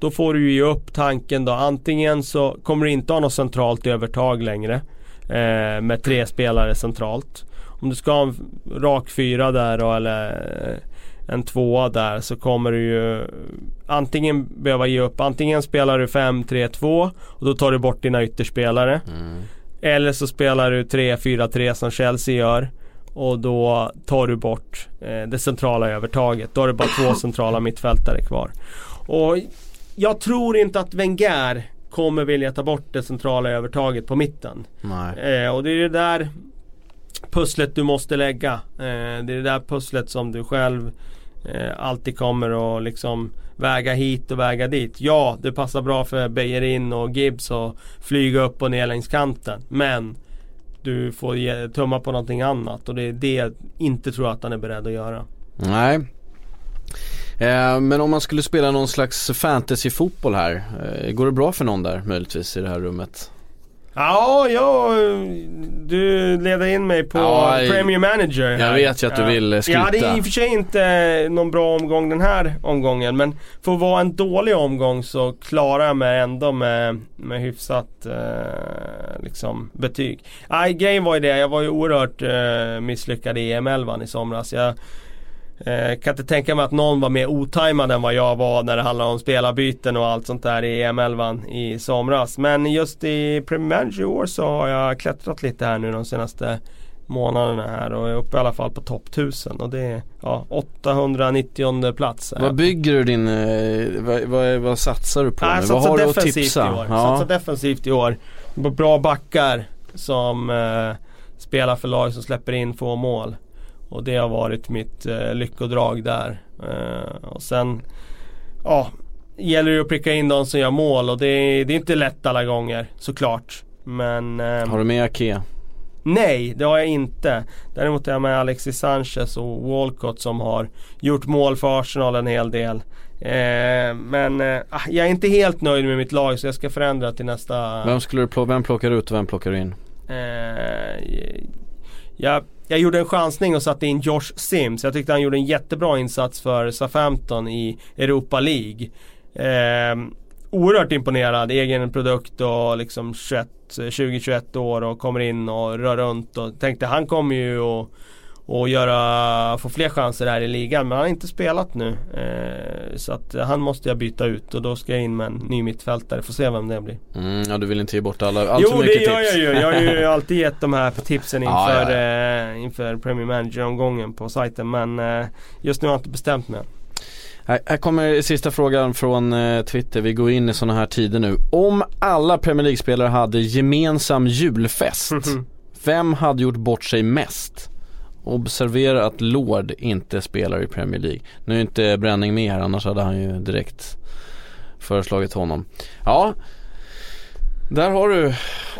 då får du ju ge upp tanken då. Antingen så kommer du inte ha något centralt övertag längre. Eh, med tre spelare centralt. Om du ska ha en rak fyra där då eller eh, en tvåa där så kommer du ju antingen behöva ge upp. Antingen spelar du 5-3-2 och då tar du bort dina ytterspelare. Eller så spelar du 3-4-3 som Chelsea gör. Och då tar du bort eh, det centrala övertaget. Då har du bara två centrala mittfältare kvar. Och jag tror inte att Wenger kommer vilja ta bort det centrala övertaget på mitten. Eh, och det är det där pusslet du måste lägga. Eh, det är det där pusslet som du själv eh, alltid kommer att liksom väga hit och väga dit. Ja, det passar bra för Bejerin och Gibbs att flyga upp och ner längs kanten. Men du får ge, tumma på någonting annat och det är det jag inte tror att han är beredd att göra. Nej. Eh, men om man skulle spela någon slags fantasyfotboll här. Eh, går det bra för någon där möjligtvis i det här rummet? Ja, ja, du leder in mig på Ja, jag- Premier Manager. jag vet ju att du vill, eh, Jag hade skryta. i och för sig inte någon bra omgång den här omgången. Men för att vara en dålig omgång så klarar jag mig ändå med, med hyfsat eh, liksom, betyg. Nej, grejen var ju det. Jag var ju oerhört eh, misslyckad i EM11 i somras. Jag eh, kan inte tänka mig att någon var mer otajmad än vad jag var när det handlar om spelarbyten och allt sånt där i EM11 i somras. Men just i Premier Manager i år så har jag klättrat lite här nu de senaste månaderna här och är uppe i alla fall på topp 1000 och det är ja, 890 plats. jag Vad bygger du din, eh, vad, vad, vad satsar du på Nej, jag Vad har du att defensivt tipsa? i år. Ja. Satsar defensivt i år. Bra backar som eh, spelar för lag som släpper in få mål. Och det har varit mitt eh, lyckodrag där. Eh, och sen, ja, gäller det att pricka in de som gör mål och det är, det är inte lätt alla gånger såklart. Men eh, Har du med Ake? Nej, det har jag inte. Däremot är jag med Alexis Sanchez och Walcott som har gjort mål för Arsenal en hel del. Eh, men eh, ah, jag är inte helt nöjd med mitt lag så jag ska förändra till nästa... Vem skulle du plocka, vem plockar du ut och vem plockar du in? Eh, jag, jag gjorde en chansning och satte in Josh Sims. Jag tyckte han gjorde en jättebra insats för Southampton i Europa League. Eh, oerhört imponerad, egen produkt och liksom 20-21 eh, år och kommer in och rör runt och tänkte han kommer ju att och göra, få fler chanser här i ligan men han har inte spelat nu. Eh, så att han måste jag byta ut och då ska jag in med en ny mittfältare. Får se vem det blir. Mm, ja du vill inte ge bort alla, allt för Jo mycket det gör tips. jag ju. Jag har ju alltid gett de här tipsen Ja, inför, ja, Eh, inför Premier Manager-omgången på sajten. Men eh, just nu har jag inte bestämt mig. Här, här kommer sista frågan från eh, Twitter, vi går in i sådana här tider nu. Om alla Premier League-spelare hade gemensam julfest, vem hade gjort bort sig mest? Observera att Lord inte spelar i Premier League. Nu är inte Bränning med här, annars hade han ju direkt föreslagit honom. Ja, där har du,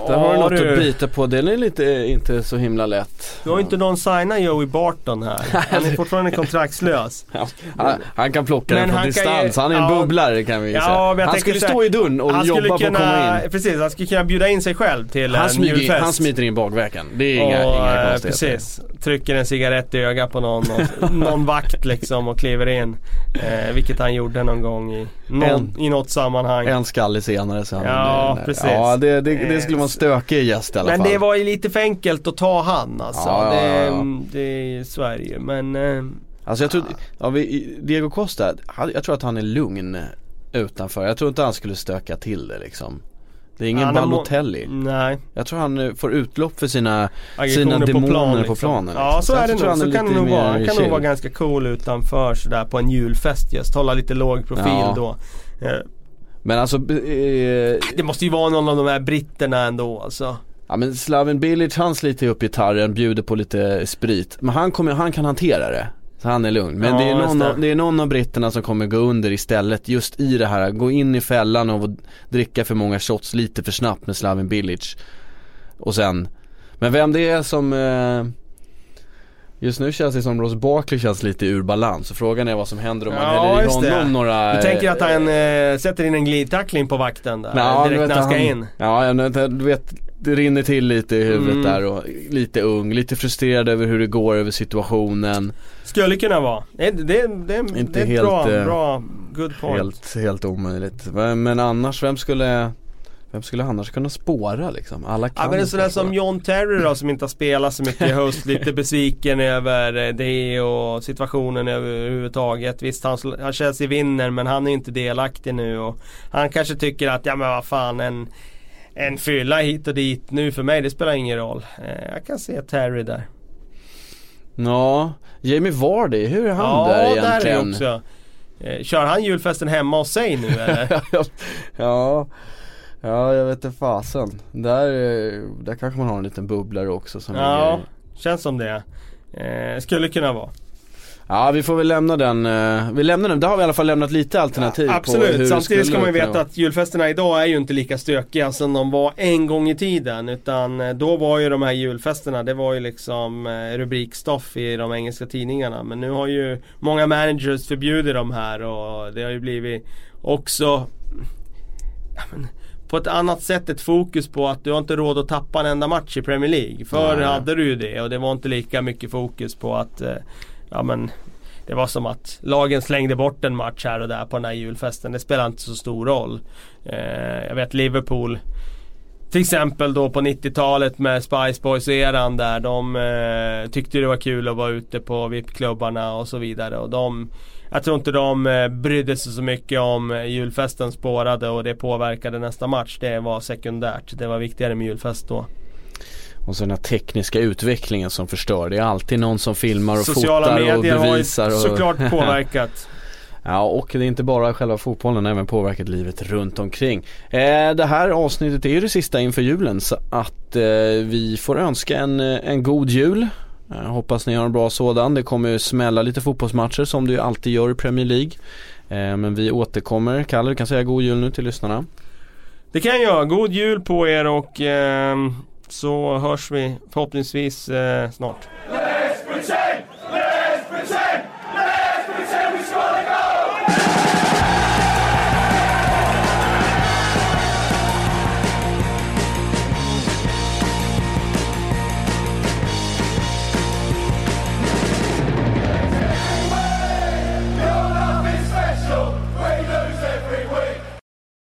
där har du Ja, något du. att bita på. Den är lite, inte så himla lätt. Nu har inte någon signat Joey Barton här. Han är fortfarande kontraktslös. Han, han kan plocka Men den från kan distans. ju- Han är en ja. bubblare kan vi ju Ja, säga. jag Han skulle så stå i dörren och jobba skulle på att komma kunna, in. precis, han skulle kunna bjuda in sig själv till Han en smyger, julfest. han smiter in bakvägen. Det är inga, och, inga eh, konstigheter. Precis. Trycker en cigarett i ögat på någon, och, någon vakt liksom och kliver in. Eh, vilket han gjorde någon gång i, någon, En- i något sammanhang. En skalle senare så han Ja, precis. Ja, det, det, det skulle vara en stökig gäst i alla Men fall. det var ju lite för enkelt att ta han alltså. Ja, ja, det, ja. det är Sverige men... Eh, Alltså jag tror, ja, vi, Diego Costa, han- jag tror att han är lugn utanför. Jag tror inte han skulle stöka till det liksom. Det är ingen han må- Balotelli. Nej. Jag tror han eh, får utlopp för sina, aggressioner sina demoner plan, på liksom. planen. Ja så Så är det nog. är Så kan det nog vara. Han kan nog vara ganska cool utanför sådär på en julfest just. Hålla lite låg profil Ja. då. Men alltså, eh, det måste ju vara någon av de här britterna ändå alltså. ja men Slaven Bilic han sliter upp gitarren, bjuder på lite sprit. Men han, kommer, han kan hantera det. Så han är lugn. Men Ja, det, är någon, det. Av, det är någon av britterna som kommer gå under istället just i det här, gå in i fällan och dricka för många shots lite för snabbt med Slaven Bilic. Och sen, men vem det är som eh, Just nu känns det som Ross Barkley känns lite ur balans. Så frågan är vad som händer om man Ja, häller i just det. honom några Du tänker att han eh, sätter in en glidtackling på vakten där Ja, direkt när han ska in. Ja, du vet det rinner till lite i huvudet Mm. där och lite ung, lite frustrerad över hur det går, över situationen. Skulle kunna vara. Det, det, det, det, Inte det är helt, bra, eh, bra, good point. Helt, helt omöjligt. Men, men annars, vem skulle, vem skulle annars kunna spåra liksom? Alla kan Ja men en inte sån där spåra. som John Terry då som inte har spelat så mycket i höst. lite besviken över eh, det och situationen överhuvudtaget. Visst han, han Chelsea vinner men han är inte delaktig nu och han kanske tycker att ja men vad fan en en fylla hit och dit nu för mig det spelar ingen roll. Eh, Jag kan se Terry där. Ja, Jamie Vardy, hur är han ja där där är egentligen? också. Eh, Kör han julfesten hemma hos sig nu eller? ja, ja jag vet inte fasen. Där, eh, där kanske man har en liten bubblare också som ja, ligger känns som det. Eh, skulle kunna vara. Ja vi får väl lämna den, eh, vi lämnar den, där har vi i alla fall lämnat lite alternativ på hur Absolut, det samtidigt ska man ju veta att julfesterna idag är ju inte lika stökiga som de var en gång i tiden. Utan eh, då var ju de här julfesterna, det var ju liksom rubrikstoff i de engelska tidningarna. Men nu har ju många managers förbjudit de här och det har ju blivit också ja, men, på ett annat sätt ett fokus på att du har inte råd att tappa en enda match i Premier League. Förr Nej. hade du ju det och det var inte lika mycket fokus på att eh, Ja men Det var som att lagen slängde bort en match här och där på den här julfesten. Det spelar inte så stor roll. Eh, jag vet Liverpool till exempel då på 90-talet med Spice Boys-eran där. De eh, tyckte det var kul att vara ute på VIP-klubbarna och så vidare. Och de, jag tror inte de eh, brydde sig så mycket om eh, julfesten spårade och det påverkade nästa match. Det var sekundärt. Det var viktigare med julfest då. Och så den här tekniska utvecklingen som förstör. Det är alltid någon som filmar och Sociala fotar och medier har ju bevisar. Och... såklart påverkat. Ja och det är inte bara själva fotbollen, även påverkat livet runt omkring. Eh, det här avsnittet är ju det sista inför julen så att eh, vi får önska en, eh, en god jul. Eh, hoppas ni har en bra sådan. Det kommer ju smälla lite fotbollsmatcher som det ju alltid gör i Premier League. Eh, men vi återkommer. Kalle du kan säga god jul nu till lyssnarna. Det kan jag göra. God jul på er och ehm, så hörs vi förhoppningsvis eh, snart.